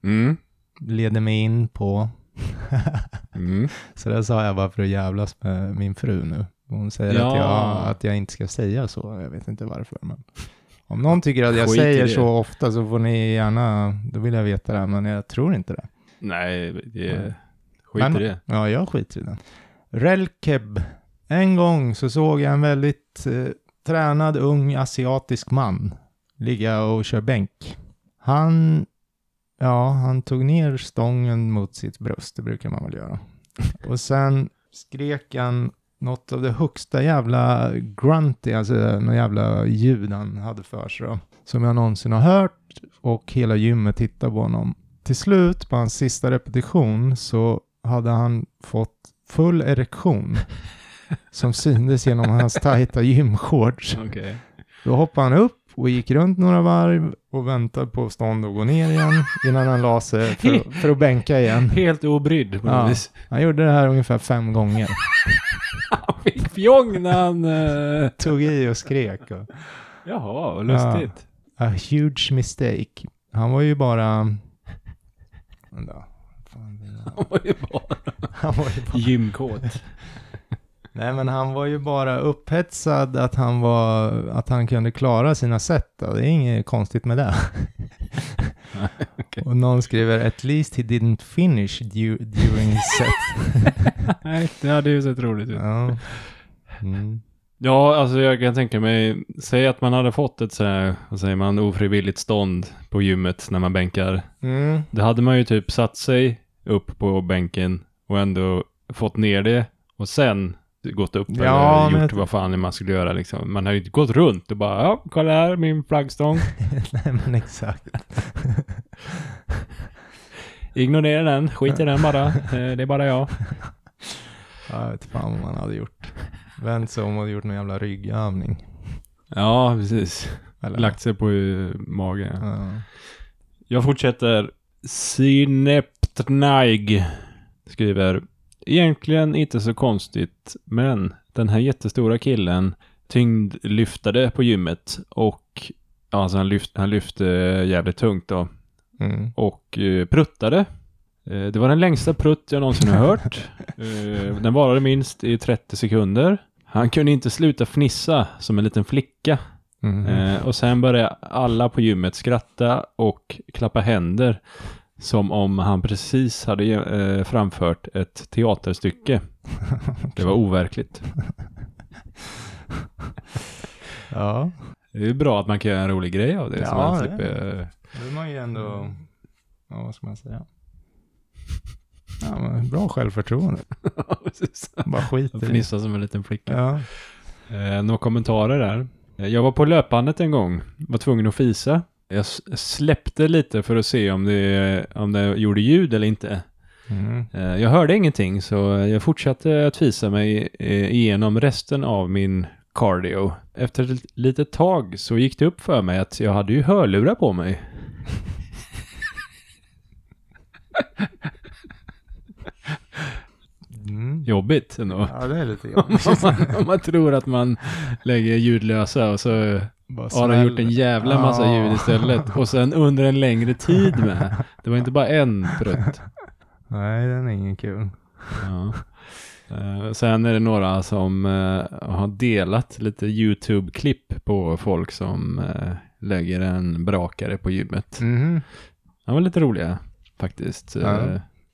B: Mm.
A: Leder mig in på.
B: Mm.
A: så det sa jag bara för att jävlas med min fru nu. Hon säger
B: Ja.
A: att, jag, att jag inte ska säga så. Jag vet inte varför. Men om någon tycker att jag
B: Skit
A: säger
B: det.
A: så ofta så får ni gärna, då vill jag veta det. Men jag tror inte det.
B: Nej, det
A: Nej.
B: skit
A: Men-
B: i det.
A: Ja, jag skiter i den. Relkeb. En gång så såg jag en väldigt eh, tränad ung asiatisk man ligga och köra bänk. Han, ja, han tog ner stången mot sitt bröst, det brukar man väl göra. Och sen skrek han något av det högsta jävla grunty, alltså något jävla ljud han hade för sig då, som jag någonsin har hört och hela gymmet tittade på honom. Till slut på hans sista repetition så hade han fått full erektion som syntes genom hans tajta gymshorts.
B: Okej.
A: Då hoppade han upp och gick runt några varv och väntade på stånd och gå ner igen innan han la sig för, att- för att bänka igen.
B: Helt obrydd på
A: Ja.
B: vis.
A: Han gjorde det här ungefär fem gånger.
B: Han fick fjong när han... eh,
A: Tog i och skrek. Och,
B: Jaha, vad lustigt.
A: a huge mistake. Han var ju bara... Det-
B: Han var ju bara
A: Han var ju bara...
B: gymkåt.
A: Nej men han var ju bara upphetsad att han var, att han kunde klara sina set. Det är inget konstigt med det.
B: okej.
A: Och någon skriver at least he didn't finish du- during his set.
B: Nej, det hade ju sett roligt ut.
A: ja. Mm.
B: Ja, alltså jag kan tänka mig, säg att man hade fått ett så här, vad säger man, ofrivilligt stånd på gymmet när man bänkar.
A: Mm.
B: Då hade man ju typ satt sig upp på bänken och ändå fått ner det och sen gått upp
A: Ja,
B: eller gjort vad fan man skulle göra liksom. Man har ju inte gått runt och bara, ja, kolla här, min flaggstång.
A: Nej men exakt.
B: Ignorera den, skit i den bara. Eh, Det är bara jag.
A: Jag vet fan vad man hade gjort. Vänt sig om och gjort någon jävla ryggövning.
B: Ja, precis.
A: Eller?
B: Lagt sig på magen.
A: Ja.
B: Jag fortsätter. Syneptnaig skriver Egentligen inte så konstigt, men den här jättestora killen tyngdlyftade på gymmet och alltså han, lyft, han lyfte jävligt tungt då
A: Mm.
B: och eh, pruttade. Eh, det var den längsta prutt jag någonsin har hört. Eh, den varade minst i 30 sekunder. Han kunde inte sluta fnissa som en liten flicka.
A: Mm.
B: Eh, och sen började alla på gymmet skratta och klappa händer som om han precis hade eh, framfört ett teaterstycke. Det var overkligt.
A: Ja,
B: Det är bra att man kan göra en rolig grej av det. så
A: Ja,
B: man
A: det-
B: slipper, eh,
A: då är man ju ändå, ja vad ska man säga? Ja, men bra självförtroende. Bara skit i det.
B: fnissa som en liten flicka.
A: Ja.
B: Eh, några kommentarer där. Eh, Jag var på löpbandet en gång, var tvungen att fisa. Jag släppte lite för att se om det, om det gjorde ljud eller inte.
A: Mm.
B: Eh, Jag hörde ingenting så jag fortsatte att fisa mig eh, igenom resten av min cardio. Efter ett litet tag så gick det upp för mig att jag hade ju hörlurar på mig.
A: Mm.
B: Jobbigt ändå.
A: Ja, det är lite
B: Om
A: jobbigt.
B: man, om man tror att man lägger ljudlösa och så har den gjort en jävla massa
A: Ja.
B: ljud istället. Och sen under en längre tid med. Det var inte bara en prutt.
A: Nej, den är ingen kul.
B: Ja. Eh, sen är det några som eh, har delat lite YouTube-klipp på folk som eh, lägger en brakare på gymmet.
A: Mhm.
B: De var lite roliga faktiskt.
A: Ja.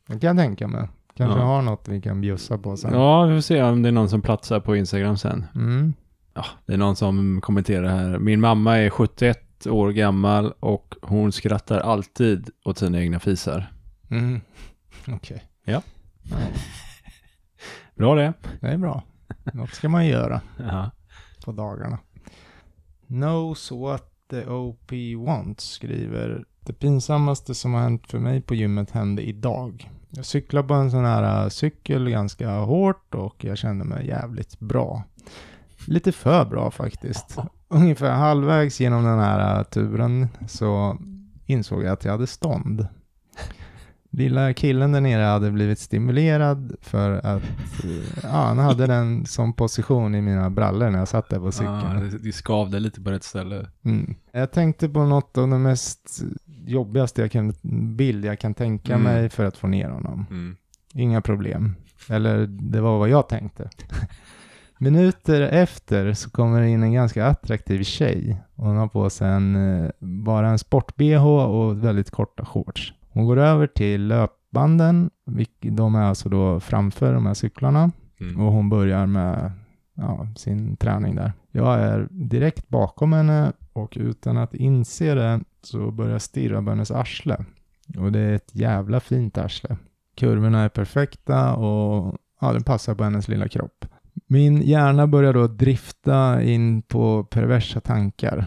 A: Det kan jag tänka mig. Kanske
B: Ja.
A: har något vi kan bjussa på sen.
B: ja, vi får se om det är någon som platsar på Instagram sen.
A: Mm.
B: Ja, det är någon som kommenterar här. Min mamma är 71 år gammal och hon skrattar alltid åt sina egna fisar.
A: Mm. Okej.
B: Ja.
A: Ja,
B: Bra det.
A: det är bra. Något ska man göra
B: Ja.
A: på dagarna. Knows what the OP wants skriver Det pinsammaste som har hänt för mig på gymmet hände idag. Jag cyklade på en sån här äh, cykel ganska hårt och jag kände mig jävligt bra. Lite för bra faktiskt. Ungefär halvvägs genom den här äh, turen så insåg jag att jag hade stånd. Lilla killen där nere hade blivit stimulerad för att ja, han hade den som position i mina brallor när jag satt där på cykeln.
B: Det, det skavde lite på rätt ställe.
A: Mm. Jag tänkte på något av det mest jobbigaste jag kan, bild jag kan tänka
B: Mm.
A: mig för att få ner honom.
B: Mm.
A: Inga problem. Eller det var vad jag tänkte. Minuter efter så kommer det in en ganska attraktiv tjej. Hon har på sig en, eh, bara en sport-bh och väldigt korta shorts. Hon går över till löpbanden. De är alltså då framför de här cyklarna.
B: Mm.
A: Och hon börjar med ja, sin träning där. Jag är direkt bakom henne och utan att inse det så börjar jag stirra på hennes arsle. Och det är ett jävla fint arsle. Kurvorna är perfekta och ja, den passar på hennes lilla kropp. Min hjärna börjar då drifta in på perversa tankar.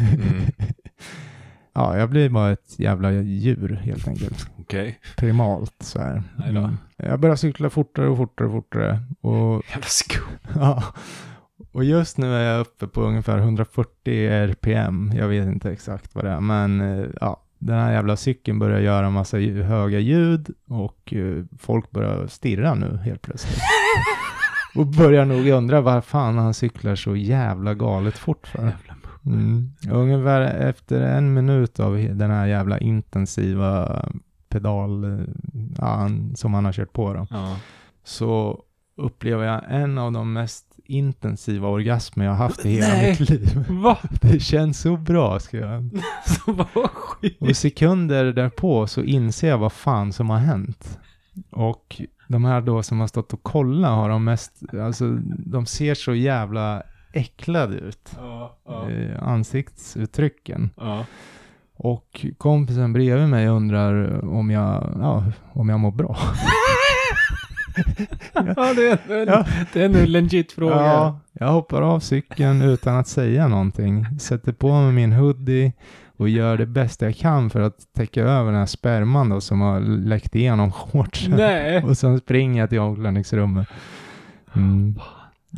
B: Mm.
A: ja, jag blir bara ett jävla djur helt enkelt.
B: Okej.
A: Primalt så här. Mm. Jag börjar cykla fortare och fortare och fortare. Och
B: Jävla sko.
A: Ja, och just nu är jag uppe på ungefär 140 RPM. Jag vet inte exakt vad det är, men eh, ja, den här jävla cykeln börjar göra massa höga ljud och eh, folk börjar stirra nu helt plötsligt. och börjar nog undra vad fan han cyklar så jävla galet fort för. Mm. Ungefär efter en minut av den här jävla intensiva pedal eh, ja, som han har kört på då
B: Ja.
A: så upplever jag en av de mest intensiva orgasmer jag haft i hela
B: Nej.
A: mitt liv.
B: Va?
A: Det känns så bra, jag.
B: Så vad skit.
A: Och sekunder därpå så inser jag vad fan som har hänt. Och de här då som har stått och kollat har de mest, alltså de ser så jävla äcklade ut.
B: Ja, ja.
A: Eh, ansiktsuttrycken.
B: Ja.
A: Och kompisen bredvid mig undrar om jag, ja, om jag mår bra.
B: ja, det är en,
A: Ja.
B: det är en legit fråga.
A: Ja, jag hoppar av cykeln utan att säga någonting. Sätter på mig min hoodie och gör det bästa jag kan för att täcka över den här sperman då som har läckt igenom shortsen.
B: Nej.
A: Och sen springer jag till omklädningsrummet. Mm.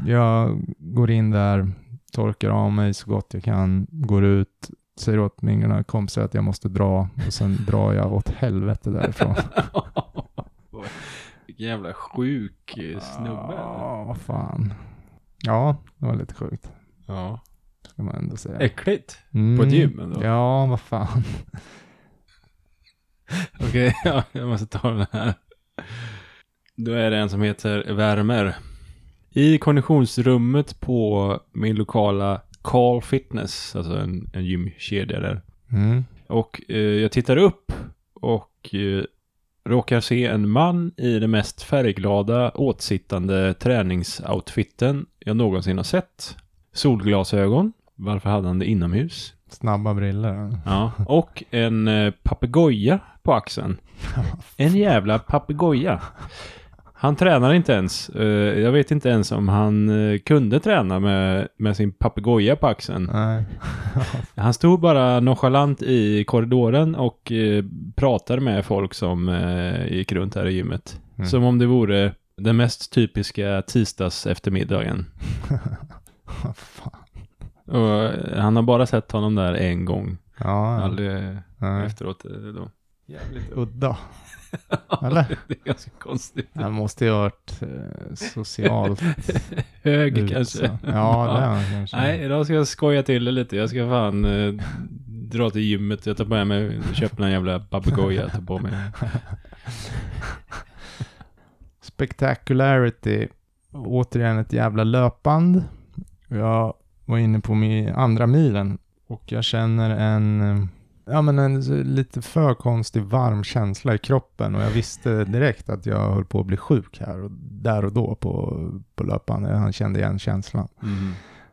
A: Jag går in där, torkar av mig så gott jag kan, går ut, säger åt mina kompisar att jag måste dra och sen drar jag åt helvete därifrån.
B: Vilken jävla sjuk eh, snubbe.
A: Ja, vad fan. Ja, det var lite sjukt.
B: Ja.
A: Ska man ändå säga.
B: Äckligt.
A: Mm.
B: På ett gym ändå.
A: Ja, vad fan.
B: Okej, ja, jag måste ta den här. Då är det en som heter Värmer. I konditionsrummet på min lokala Call Fitness, alltså en, en gymkedja där.
A: Mm.
B: Och eh, jag tittar upp och eh, råkar se en man i den mest färgglada åtsittande träningsoutfitten jag någonsin har sett. Solglasögon. Varför hade han det inomhus?
A: Snabba briller.
B: Ja, och en eh, papegoja på axeln. En jävla papegoja. Han tränar inte ens. Eh, jag vet inte ens om han eh, kunde träna med, med sin papegoja på axeln.
A: Nej.
B: Han stod bara nonchalant i korridoren och eh, pratade med folk som gick runt här i gymmet.
A: Mm.
B: Som om det vore den mest typiska tisdags eftermiddagen. Och han har bara sett honom där en gång.
A: Ja, ja.
B: Aldrig
A: Nej.
B: efteråt då.
A: Jävligt udda. Eller?
B: det är ganska konstigt.
A: Han måste ju ha varit eh, socialt
B: Hög
A: utsatt.
B: kanske.
A: Ja, det är han kanske.
B: Nej, idag ska jag skoja till det lite. Jag ska fan eh, dra till gymmet. Jag tar på mig, köper en jävla papegoja. tar på mig.
A: Spectacularity. Återigen ett jävla löpband. Jag var inne på min andra milen och jag känner en, eh, ja men en lite för konstig varm känsla i kroppen och jag visste direkt att jag höll på att bli sjuk här och där och då på, på löpbandet. Han kände igen känslan.
B: Mm.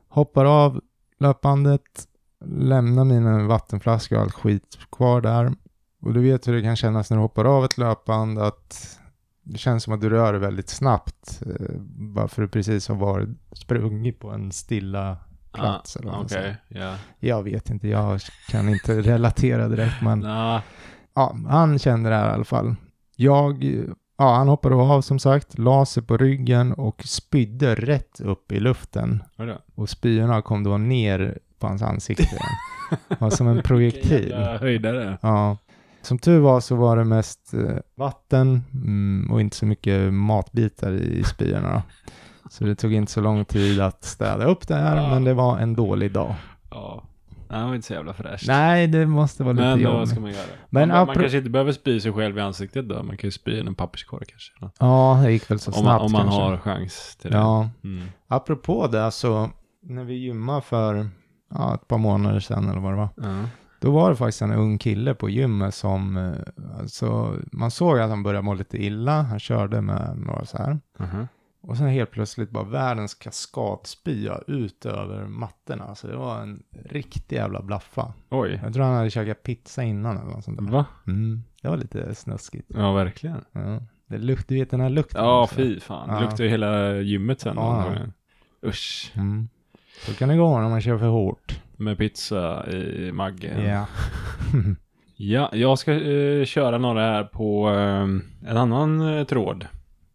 A: Hoppar av löpbandet, lämnar mina vattenflaskor och allt skit kvar där. Och du vet hur det kan kännas när du hoppar av ett löpband att det känns som att du rör dig väldigt snabbt. Eh, bara för att du precis har varit sprungit på en stilla plats. eller man
B: Okej,
A: säger.
B: ja.
A: Jag vet inte, jag kan inte relatera direkt men
B: Nå,
A: ja, han kände det här i alla fall. Jag, ja han hoppade av som sagt, la sig på ryggen och spydde rätt upp i luften. Och spyorna kom då ner på hans ansikte var som en projektil.
B: höjdare.
A: Ja. Som tur var så var det mest eh, vatten mm, och inte så mycket matbitar i spyorna. Så det tog inte så lång tid att städa upp det här,
B: Ja.
A: men det var en dålig dag.
B: Ja. Nej, han var inte så jävla fräscht.
A: Nej, det måste vara lite
B: Men vad
A: jobbigt.
B: ska man göra?
A: Men
B: man, man kanske inte behöver spy sig själv i ansiktet då. Man kan ju spy i en papperskorg kanske.
A: Ja, det gick väl så
B: om man,
A: snabbt
B: om man
A: kanske.
B: har chans till det.
A: Ja,
B: Mm.
A: apropå det så, när vi gymmade för ja, ett par månader sedan eller vad det var.
B: Ja.
A: Då var det faktiskt en ung kille på gymmet som, eh, alltså, man såg att han började må lite illa. Han körde med några så här.
B: Mhm.
A: Och sen helt plötsligt bara världens kaskadspya ut över mattorna. Så det var en riktig jävla blaffa.
B: Oj.
A: Jag tror han hade käkat pizza innan eller något sånt där.
B: Va?
A: Mm, det var lite snuskigt.
B: Ja, verkligen.
A: Ja. Det lukt, du vet den här lukten.
B: Ja,
A: också.
B: fy fan. Det
A: Ja.
B: luktar ju hela gymmet sen.
A: Ja.
B: Usch.
A: Mm. Så kan det gå när man kör för hårt.
B: Med pizza i maggen.
A: Ja.
B: Ja, jag ska eh, köra några här på eh, en annan eh, tråd.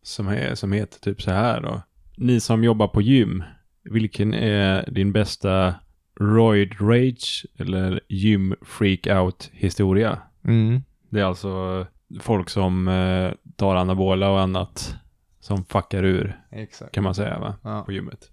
B: Som, är, som heter typ så här då. Ni som jobbar på gym. Vilken är din bästa roid rage eller gym freak out historia?
A: Mm.
B: Det är alltså folk som eh, tar anabola och annat som fuckar ur
A: Exakt.
B: kan man säga va?
A: Ja.
B: På gymmet.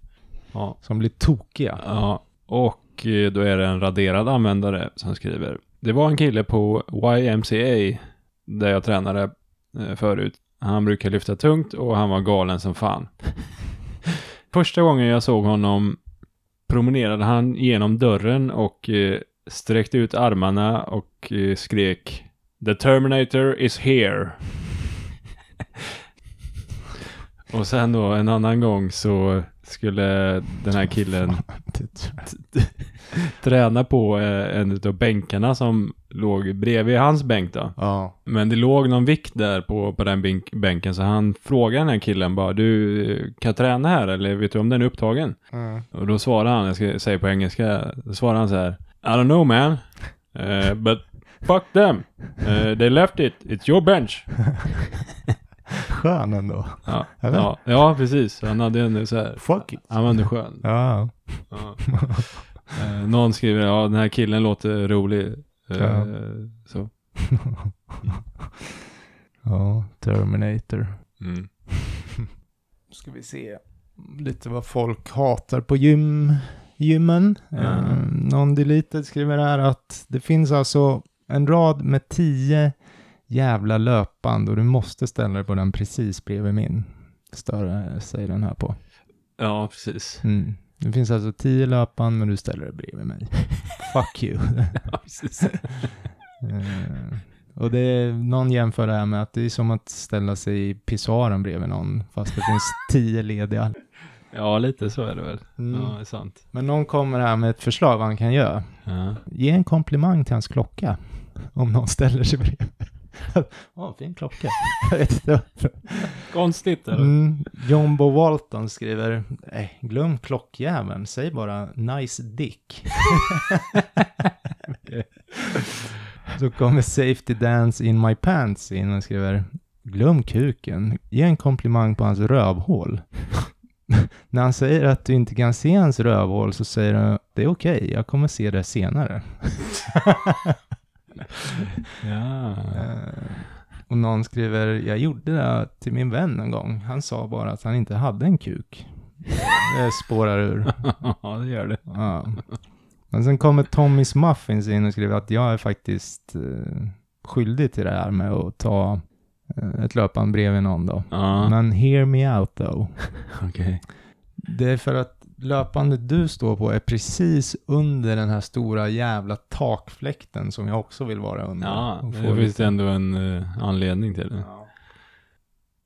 B: Ja.
A: Som blir tokiga.
B: Ja, och eh, då är det en raderad användare som skriver. Det var en kille på YMCA där jag tränade eh, förut. Han brukar lyfta tungt och han var galen som fan. Första gången jag såg honom promenerade han genom dörren och eh, sträckte ut armarna och eh, skrek The Terminator is here. och sen då en annan gång så skulle den här killen träna på eh, en av bänkarna som låg bredvid hans bänk då.
A: Ja.
B: Men det låg någon vikt där på, på den bänk, bänken så han frågade den här killen bara du kan jag träna här eller vet du om den är upptagen?
A: Mm.
B: Och då svarade han, jag ska säga på engelska, då svarade han så här I don't know man, Eh, but fuck them, Eh, they left it, it's your bench.
A: Skön ändå.
B: Ja, ja, ja precis. Han hade en så här.
A: Fuck it.
B: Han var ändå skön.
A: Ja.
B: Ja. Eh, någon skriver, ja den här killen låter rolig. Eh,
A: Ja.
B: Så.
A: ja, Terminator.
B: Mm.
A: Ska vi se lite vad folk hatar på gym, gymmen.
B: Ja.
A: Eh, någon deleted skriver här att det finns alltså en rad med tio jävla löpband och du måste ställa dig på den precis bredvid min. Stör sig den här på.
B: Ja, precis.
A: Mm. Det finns alltså tio löpband men du ställer dig bredvid mig. Fuck you.
B: Ja.
A: Eh, och det är, någon jämför det här med att det är som att ställa sig i pissoaren bredvid någon fast det finns tio lediga.
B: Ja, lite så är det väl.
A: Mm.
B: Ja, det är sant.
A: Men någon kommer här med ett förslag vad han kan göra.
B: Ja.
A: Ge en komplimang till hans klocka. Om någon ställer sig bredvid. Åh, fin klocka. Jag vet inte varför.
B: Konstigt eller?
A: Mm, John Bo Walton skriver, nej, glöm klockjäveln, säg bara nice dick. Så kommer Safety Dance in my pants in och skriver, glöm kuken, ge en komplimang på hans rövhål. När han säger att du inte kan se hans rövhål så säger du, det är okej, jag kommer se det senare.
B: Ja.
A: Eh, och någon skriver, jag gjorde det till min vän en gång. Han sa bara att han inte hade en kuk. Det spårar ur.
B: ja, det gör det.
A: Ja. Men sen kommer Tommys Muffins in och skriver att jag är faktiskt eh, skyldig till det här med att ta eh, ett löpband bredvid någon då.
B: Ja,
A: Men hear me out though.
B: okej.
A: Det är för att löpandet du står på är precis under den här stora jävla takfläkten som jag också vill vara under.
B: Ja, det finns det ändå en eh, anledning till det.
A: Ja.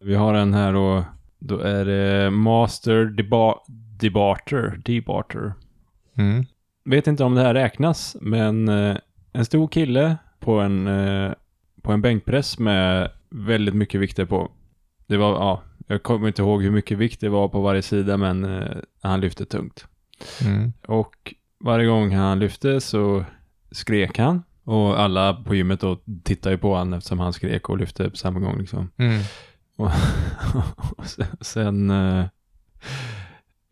B: Vi har en här och då är det Master Deba Debater. Debater.
A: Mm.
B: Vet inte om det här räknas, men eh, en stor kille på en, eh, på en bänkpress med väldigt mycket vikter på. Det var, ja, jag kommer inte ihåg hur mycket vikt det var på varje sida, men eh, han lyfte tungt.
A: Mm.
B: Och varje gång han lyfte så skrek han. Och alla på gymmet då tittade ju på honom eftersom han skrek och lyfte på samma gång liksom.
A: Mm.
B: Och, och sen, eh,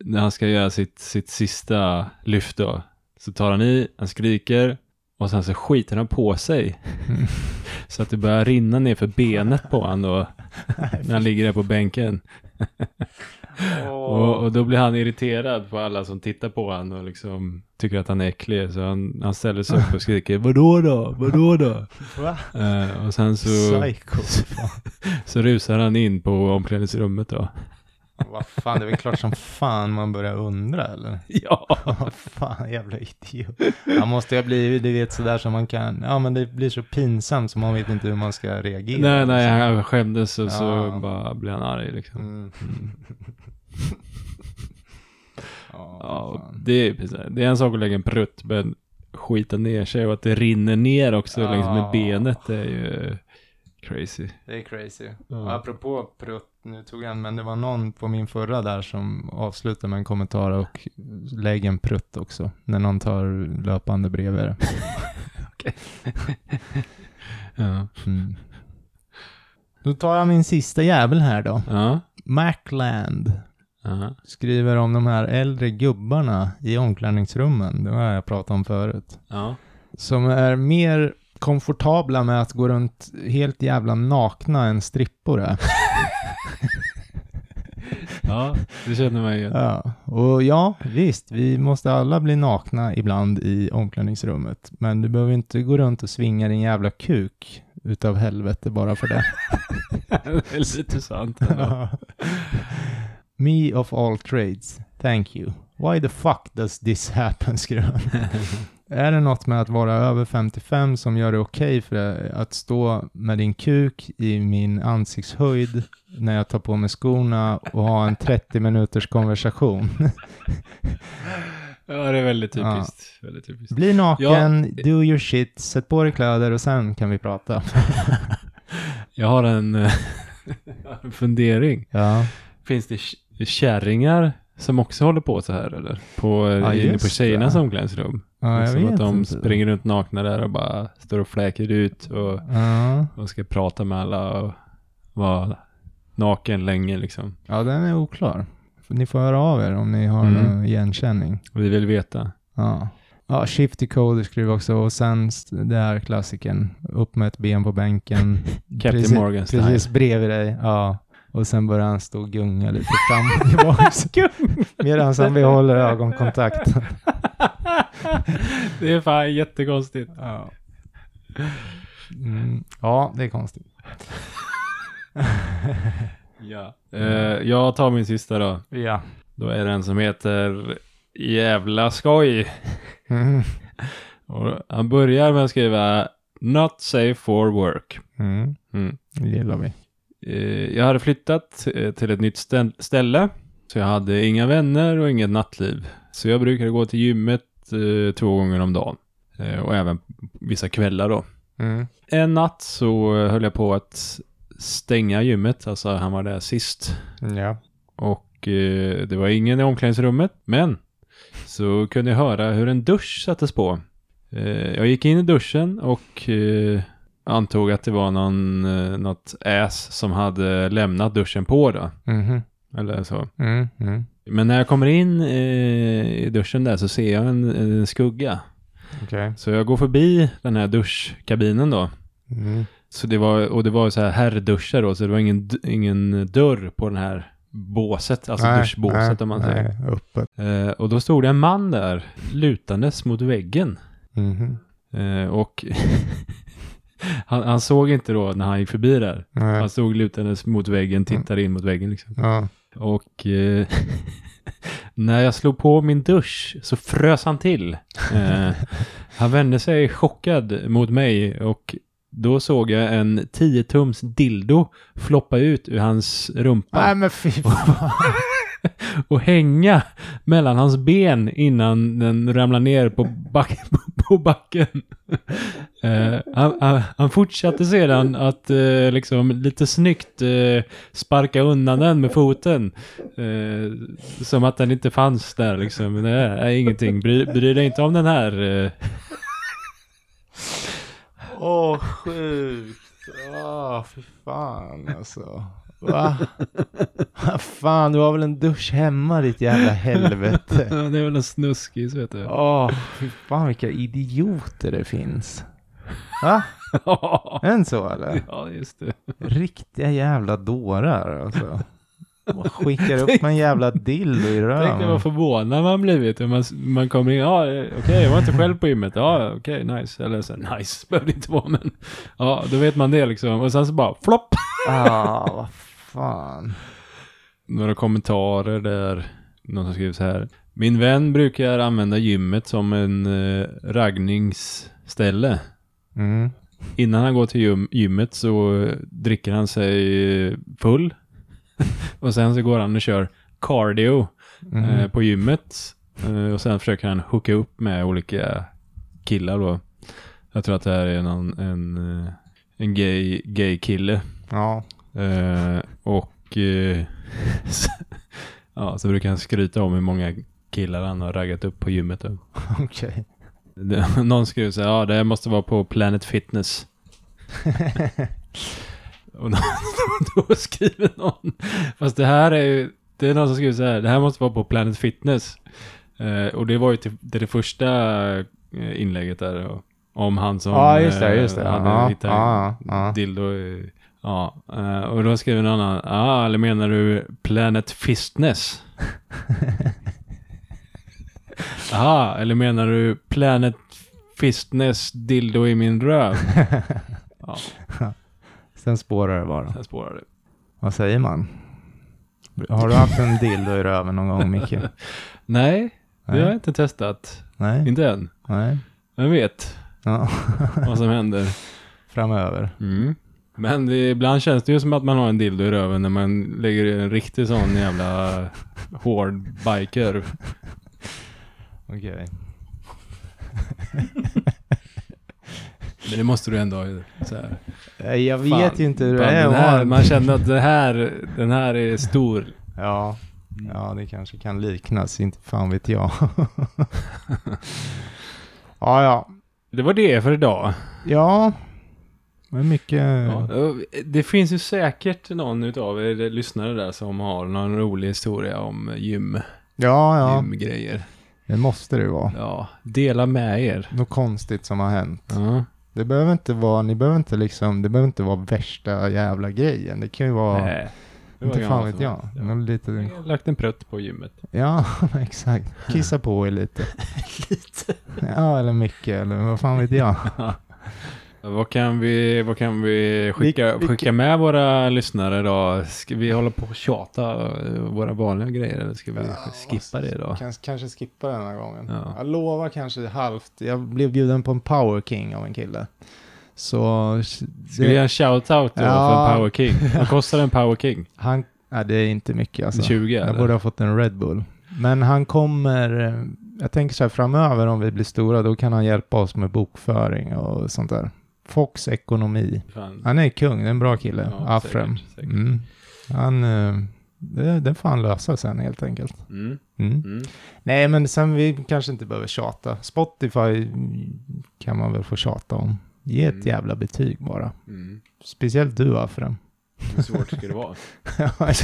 B: när han ska göra sitt, sitt sista lyft då, så tar han i, han skriker och sen så skiter han på sig.
A: Mm.
B: Så att det börjar rinna ner för benet på honom då, när han ligger där på bänken. Och, och då blir han irriterad på alla som tittar på honom och liksom tycker att han är äcklig. Så han, han ställer sig upp och skriker Vadå då? Vadå då?
A: Va?
B: Eh, och sen så,
A: Psycho.
B: Så rusar han in på omklädningsrummet då.
A: Vad fan, det är väl klart som fan man börjar undra eller?
B: Ja.
A: Vad fan, jävla idiot. Han måste ha blivit, du vet sådär som man kan, ja men det blir så pinsamt så man vet inte hur man ska reagera.
B: Nej, nej, han skämdes och så
A: Ja.
B: bara blev han arg liksom.
A: Mm.
B: Mm.
A: Ja,
B: Ja, det är, det är en sak att lägga en prutt, men skita ner sig och att det rinner ner också
A: Ja.
B: längs med benet det är ju crazy.
A: Det är crazy. Och apropå prutt, nu tog jag en, men det var någon på min förra där som avslutade med en kommentar och lägg en prutt också. När någon tar löpande bredvid det.
B: Ja.
A: Mm. Då tar jag min sista jävel här då.
B: Ja.
A: Macland
B: Ja.
A: skriver om de här äldre gubbarna i omklädningsrummen. Det har jag pratat om förut.
B: Ja.
A: Som är mer komfortabla med att gå runt helt jävla nakna än strippor är.
B: Ja, det känner man igen.
A: Ja, och ja, visst, vi måste alla bli nakna ibland i omklädningsrummet. Men du behöver inte gå runt och svinga din jävla kuk utav helvete bara för det.
B: det är lite sant.
A: Me of all trades, thank you. Why the fuck does this happen, han. Är det något med att vara över 55 som gör det okej för dig att stå med din kuk i min ansiktshöjd när jag tar på mig skorna och ha en 30 minuters konversation?
B: Ja, det är väldigt typiskt. Väldigt typiskt.
A: Bli naken,
B: Ja.
A: do your shit, sätt på dig kläder och sen kan vi prata.
B: Jag har en, eh, en fundering.
A: Ja,
B: Finns det kärringar som också håller på så här eller? På,
A: Ja,
B: inne på tjejernas omklädningsrum.
A: ja jag
B: liksom att de
A: inte.
B: springer runt nakna där och bara står och fläker ut och,
A: Ja,
B: och ska prata med alla och vara naken länge liksom.
A: Ja, den är oklar. Ni får höra av er om ni har
B: Mm.
A: någon igenkänning.
B: Vi vill veta.
A: Ja. Ja, Shifty Coder skriver också och sen det här klassiken. Upp med ett ben på bänken.
B: Captain
A: Precis-
B: Morgan style.
A: Precis bredvid dig. Ja. Och sen börjar han stå och gunga lite fram och tillbaka. Medan han behåller ögonkontakt.
B: det är fan jättekonstigt.
A: Ja. Mm, ja, det är konstigt.
B: Ja. Eh, jag tar min sista då.
A: Ja.
B: Då är det en som heter Jävla skoj.
A: Mm.
B: Han börjar med att skriva Not safe for work.
A: Mm.
B: Mm.
A: Det gillar vi.
B: Eh, jag hade flyttat eh, till ett nytt stä- ställe. Så jag hade inga vänner och inget nattliv. Så jag brukade gå till gymmet eh, två gånger om dagen. Och även vissa kvällar då.
A: Mm.
B: En natt så höll jag på att stänga gymmet. Alltså han var där sist.
A: Ja.
B: Och det var ingen i omklädningsrummet. Men så kunde jag höra hur en dusch sattes på. Jag gick in i duschen och antog att det var någon, eh, något ass som hade lämnat duschen på då.
A: Mhm.
B: Eller så.
A: Mm. Mm.
B: Men när jag kommer in eh, i duschen där så ser jag en, en skugga.
A: Okej.
B: Så jag går förbi den här duschkabinen då.
A: Mm.
B: Så det var, och det var så här herrduschar då, så det var ingen, ingen dörr på den här båset, alltså
A: Nej,
B: duschbåset
A: nej,
B: om man säger.
A: Nej, öppet.
B: Eh, och då stod det en man där, lutandes mot väggen.
A: Mhm.
B: Eh, och han, han såg inte då när han gick förbi där.
A: Nej.
B: Han stod lutandes mot väggen, tittade in mot väggen liksom.
A: Ja.
B: Och eh, när jag slog på min dusch så frös han till. Eh, han vände sig chockad mot mig och då såg jag en 10-tums dildo floppa ut ur hans rumpa
A: Nej men fy fan.
B: och hänga mellan hans ben innan den ramlar ner på, back, på backen. Uh, han, han, han fortsatte sedan att uh, liksom lite snyggt uh, sparka undan den med foten. Som att den inte fanns där liksom. Nej, nej ingenting. Bry, bry dig inte om den här. Eh.
A: Åh, sjukt. Åh, fy fan alltså. Va? Fan, du har väl en dusch hemma ditt jävla helvete.
B: det är väl en snuskis vet du.
A: Åh, fy fan vilka idioter det finns. Va? En så eller?
B: ja, just det.
A: Riktiga jävla dårar alltså. Man skickar upp en jävla dildo i
B: Tänk dig vad
A: röven.
B: förvånad man blivit. Man, man kommer in, ja eh, okej, jag var inte själv på gymmet. Ja okej, nice. Eller så nice, behöver det inte vara men. Ja, då vet man det liksom. Och sen så bara flopp.
A: Ah, fan.
B: Några kommentarer där. Någon som skriver så här. Min vän brukar använda gymmet som en eh, raggningsställe.
A: Mm.
B: Innan han går till gym, gymmet så dricker han sig full. och sen så går han och kör cardio
A: Mm.
B: eh, på gymmet. Eh, och sen försöker han hooka upp med olika killar då. Jag tror att det här är någon, en, eh, en gay, gay kille.
A: Ja.
B: Eh, och eh, ja, så brukar han skryta om hur många killar han har raggat upp på gymmet. Då.
A: Okej.
B: Det, någon skriver så här, ja det här måste vara på Planet Fitness. och då, skriver någon, fast det här är ju, det är någon som skriver så här, det här måste vara på Planet Fitness. Eh, och det var ju till, det, det första eh, inlägget där. då, Om han som
A: Ja, just det, just det.
B: hade
A: Ja,
B: hittat
A: ja, ja.
B: dildo. i- Ja, eh, och då skriver någon annan, ja, eller menar du Planet Fitness? Jaha, eller menar du Planet Fitness dildo i min röv? Ja,
A: Sen spårar det bara.
B: jag spårar det.
A: Vad säger man? Har du haft en dildo i röven någon gång, Micke?
B: Nej, det har jag inte testat.
A: Nej.
B: Inte än.
A: Nej.
B: Vem vet
A: Ja.
B: vad som händer.
A: Framöver.
B: Mm. Men det, ibland känns det ju som att man har en dildo i röven när man lägger en riktig sån jävla hård biker.
A: Okej.
B: Men det måste du ändå ha så här.
A: Eh, Jag vet
B: Fan,
A: inte hur det är
B: här, Man kände att det här, den här är stor.
A: Ja. ja, det kanske kan liknas. Inte fan vet jag. ja, ja.
B: Det var det för idag.
A: Ja. Men mycket...
B: Ja, det finns ju säkert någon utav er lyssnare där som har någon rolig historia om gym,
A: Ja, ja.
B: gymgrejer.
A: Det måste det vara.
B: Ja, dela med er.
A: Något konstigt som har hänt.
B: Ja.
A: Det behöver inte vara, ni behöver inte liksom, det behöver inte vara värsta jävla grejen. Det kan ju vara,
B: Nej.
A: Inte fan vet jag.
B: Ja. Jag har lagt en prutt på gymmet.
A: ja exakt. Kissa på er lite.
B: Lite.
A: Ja, eller mycket, eller vad fan vet jag.
B: Vad kan vi, vad kan vi skicka,
A: Vi- vi-
B: skicka med våra lyssnare då? Ska vi hålla på och tjata eh, våra vanliga grejer eller ska vi skippa det då?
A: Kanske, kanske skippa den här gången.
B: Ja.
A: Jag lovar kanske halvt. Jag blev bjuden på en Power King av en kille. Så...
B: Ska vi göra en shout-out då
A: Ja.
B: för en Power King? Vad kostar en Power King?
A: Han, nej, det är inte mycket alltså.
B: 20
A: Jag
B: eller?
A: borde ha fått en Red Bull. Men han kommer, eh, jag tänker så här framöver om vi blir stora, då kan han hjälpa oss med bokföring och sånt där. Fox ekonomi.
B: Fan.
A: Han är kung, det är en bra kille.
B: Ja,
A: Afrem.
B: säkert, säkert.
A: Mm. Han, eh, det, det får han lösa sen helt enkelt.
B: Mm.
A: Mm.
B: Mm.
A: Nej, men sen vi kanske inte behöver tjata. Spotify kan man väl få tjata om. Ge ett
B: Mm.
A: jävla betyg bara.
B: Mm.
A: Speciellt du Afrem.
B: Hur svårt ska det vara?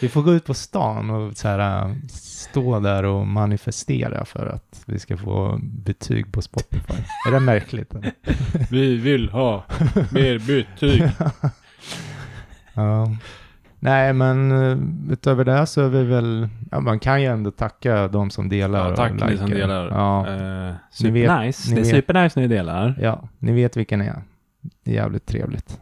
A: Vi får gå ut på stan och så här, äh, stå där och manifestera för att vi ska få betyg på Spotify. Är det märkligt?
B: Vi vill ha mer betyg.
A: Ja. Nej, men eh, utöver det så är vi väl, ja, man kan ju ändå tacka de som delar
B: Ja, tack ni som delar.
A: Ja,
B: Eh, supernice.
A: ni
B: Det är
A: vet.
B: supernice ni delar.
A: ja, ni vet vilka ni är. Det är jävligt trevligt.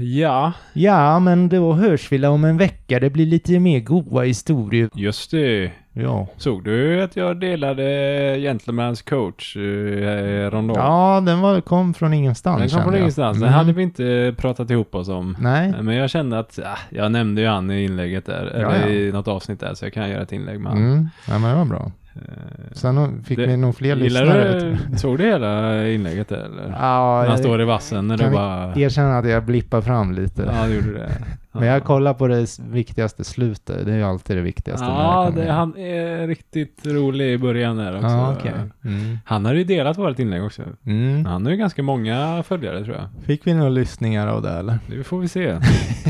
B: Ja,
A: Ja, men då hörs vi om en vecka. Det blir lite mer goa historier.
B: just det.
A: Ja.
B: Såg du att jag delade Gentleman's coach eh, rondell?
A: Ja, den var, kom från ingenstans.
B: Den kom från ingenstans. Den
A: Mm.
B: hade vi inte pratat ihop oss om.
A: Nej.
B: Men jag kände att, ah, jag nämnde ju han i inlägget där, eller
A: Ja, ja.
B: i något avsnitt där, så jag kan göra ett inlägg med han.
A: Mm. Ja, men det var bra.
B: Eh,
A: Sen fick
B: Det-
A: vi nog fler lyssnare.
B: du, såg du hela inlägget där eller?
A: Ja,
B: När han står i vassen, när
A: kan
B: du bara...
A: erkänner att jag blippar fram lite.
B: Ja, du gjorde det.
A: Men jag kollar på det viktigaste slutet. Det är ju alltid det viktigaste.
B: Ja, det, han är riktigt rolig i början där också.
A: Ja, okej. Mm.
B: Han har ju delat vårt inlägg också.
A: Mm.
B: Han har ju ganska många följare tror jag.
A: Fick vi några lyssningar av det eller?
B: Det får vi se.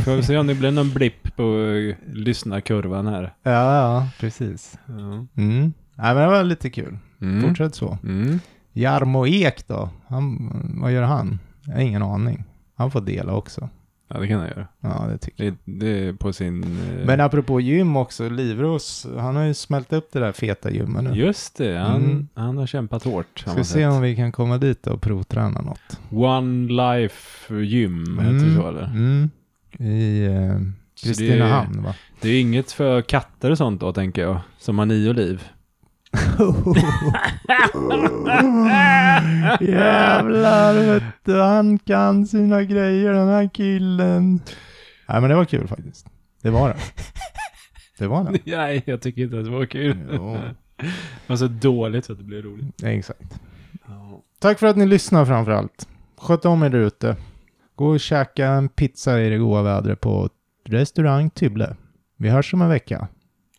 B: Får vi se om det blir någon blipp på uh, lyssnarkurvan här.
A: Ja, ja, precis.
B: Ja.
A: Mm. Nej, men det var lite kul.
B: Mm.
A: Fortsätt så.
B: Mm.
A: Jarmo Ek då? Han, vad gör han? Jag har ingen aning. Han får dela också.
B: Ja, det kan jag göra.
A: Ja, det tycker jag.
B: Det, det är på sin... eh,
A: Men apropå gym också, Livros, han har ju smält upp det där feta gymmet nu.
B: Just det, han,
A: Mm.
B: han har kämpat hårt.
A: Ska
B: man
A: se om vi kan komma dit och provträna något.
B: One Life Gym, heter det så eller?
A: Mm. I eh, Kristinehamn va?
B: Det är inget för katter och sånt då, tänker jag. Som har nio liv.
A: Jävlar vet du, han kan sina grejer den här killen. Nej men det var kul faktiskt. Det var det. Det var det.
B: Nej, jag tycker inte att det var kul.
A: Jo,
B: Det var så dåligt så att det blev roligt.
A: exakt. Tack för att ni lyssnar framför allt. Sköt om er ute. Gå och käka en pizza i det goda vädret på restaurang Tybble. Vi hörs om en vecka.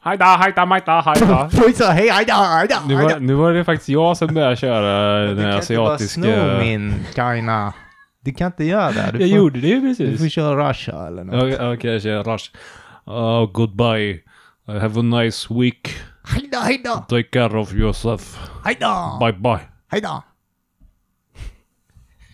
B: Hejda, hejda, majda, hejda.
A: Pizza, hej, hej då,
B: Nu var, nu var det faktiskt jag som började köra den
A: Du
B: här
A: kan
B: asiatiska...
A: inte bara sno min China. Du kan inte göra det. Du
B: Jag
A: får,
B: gjorde det ju
A: du får
B: precis.
A: köra Russia eller något.
B: Okej, okay, jag kör rush. Oh, goodbye. Have a nice week.
A: Hej då, hej då,
B: Take care of yourself.
A: hej då,
B: Bye bye.
A: hej då.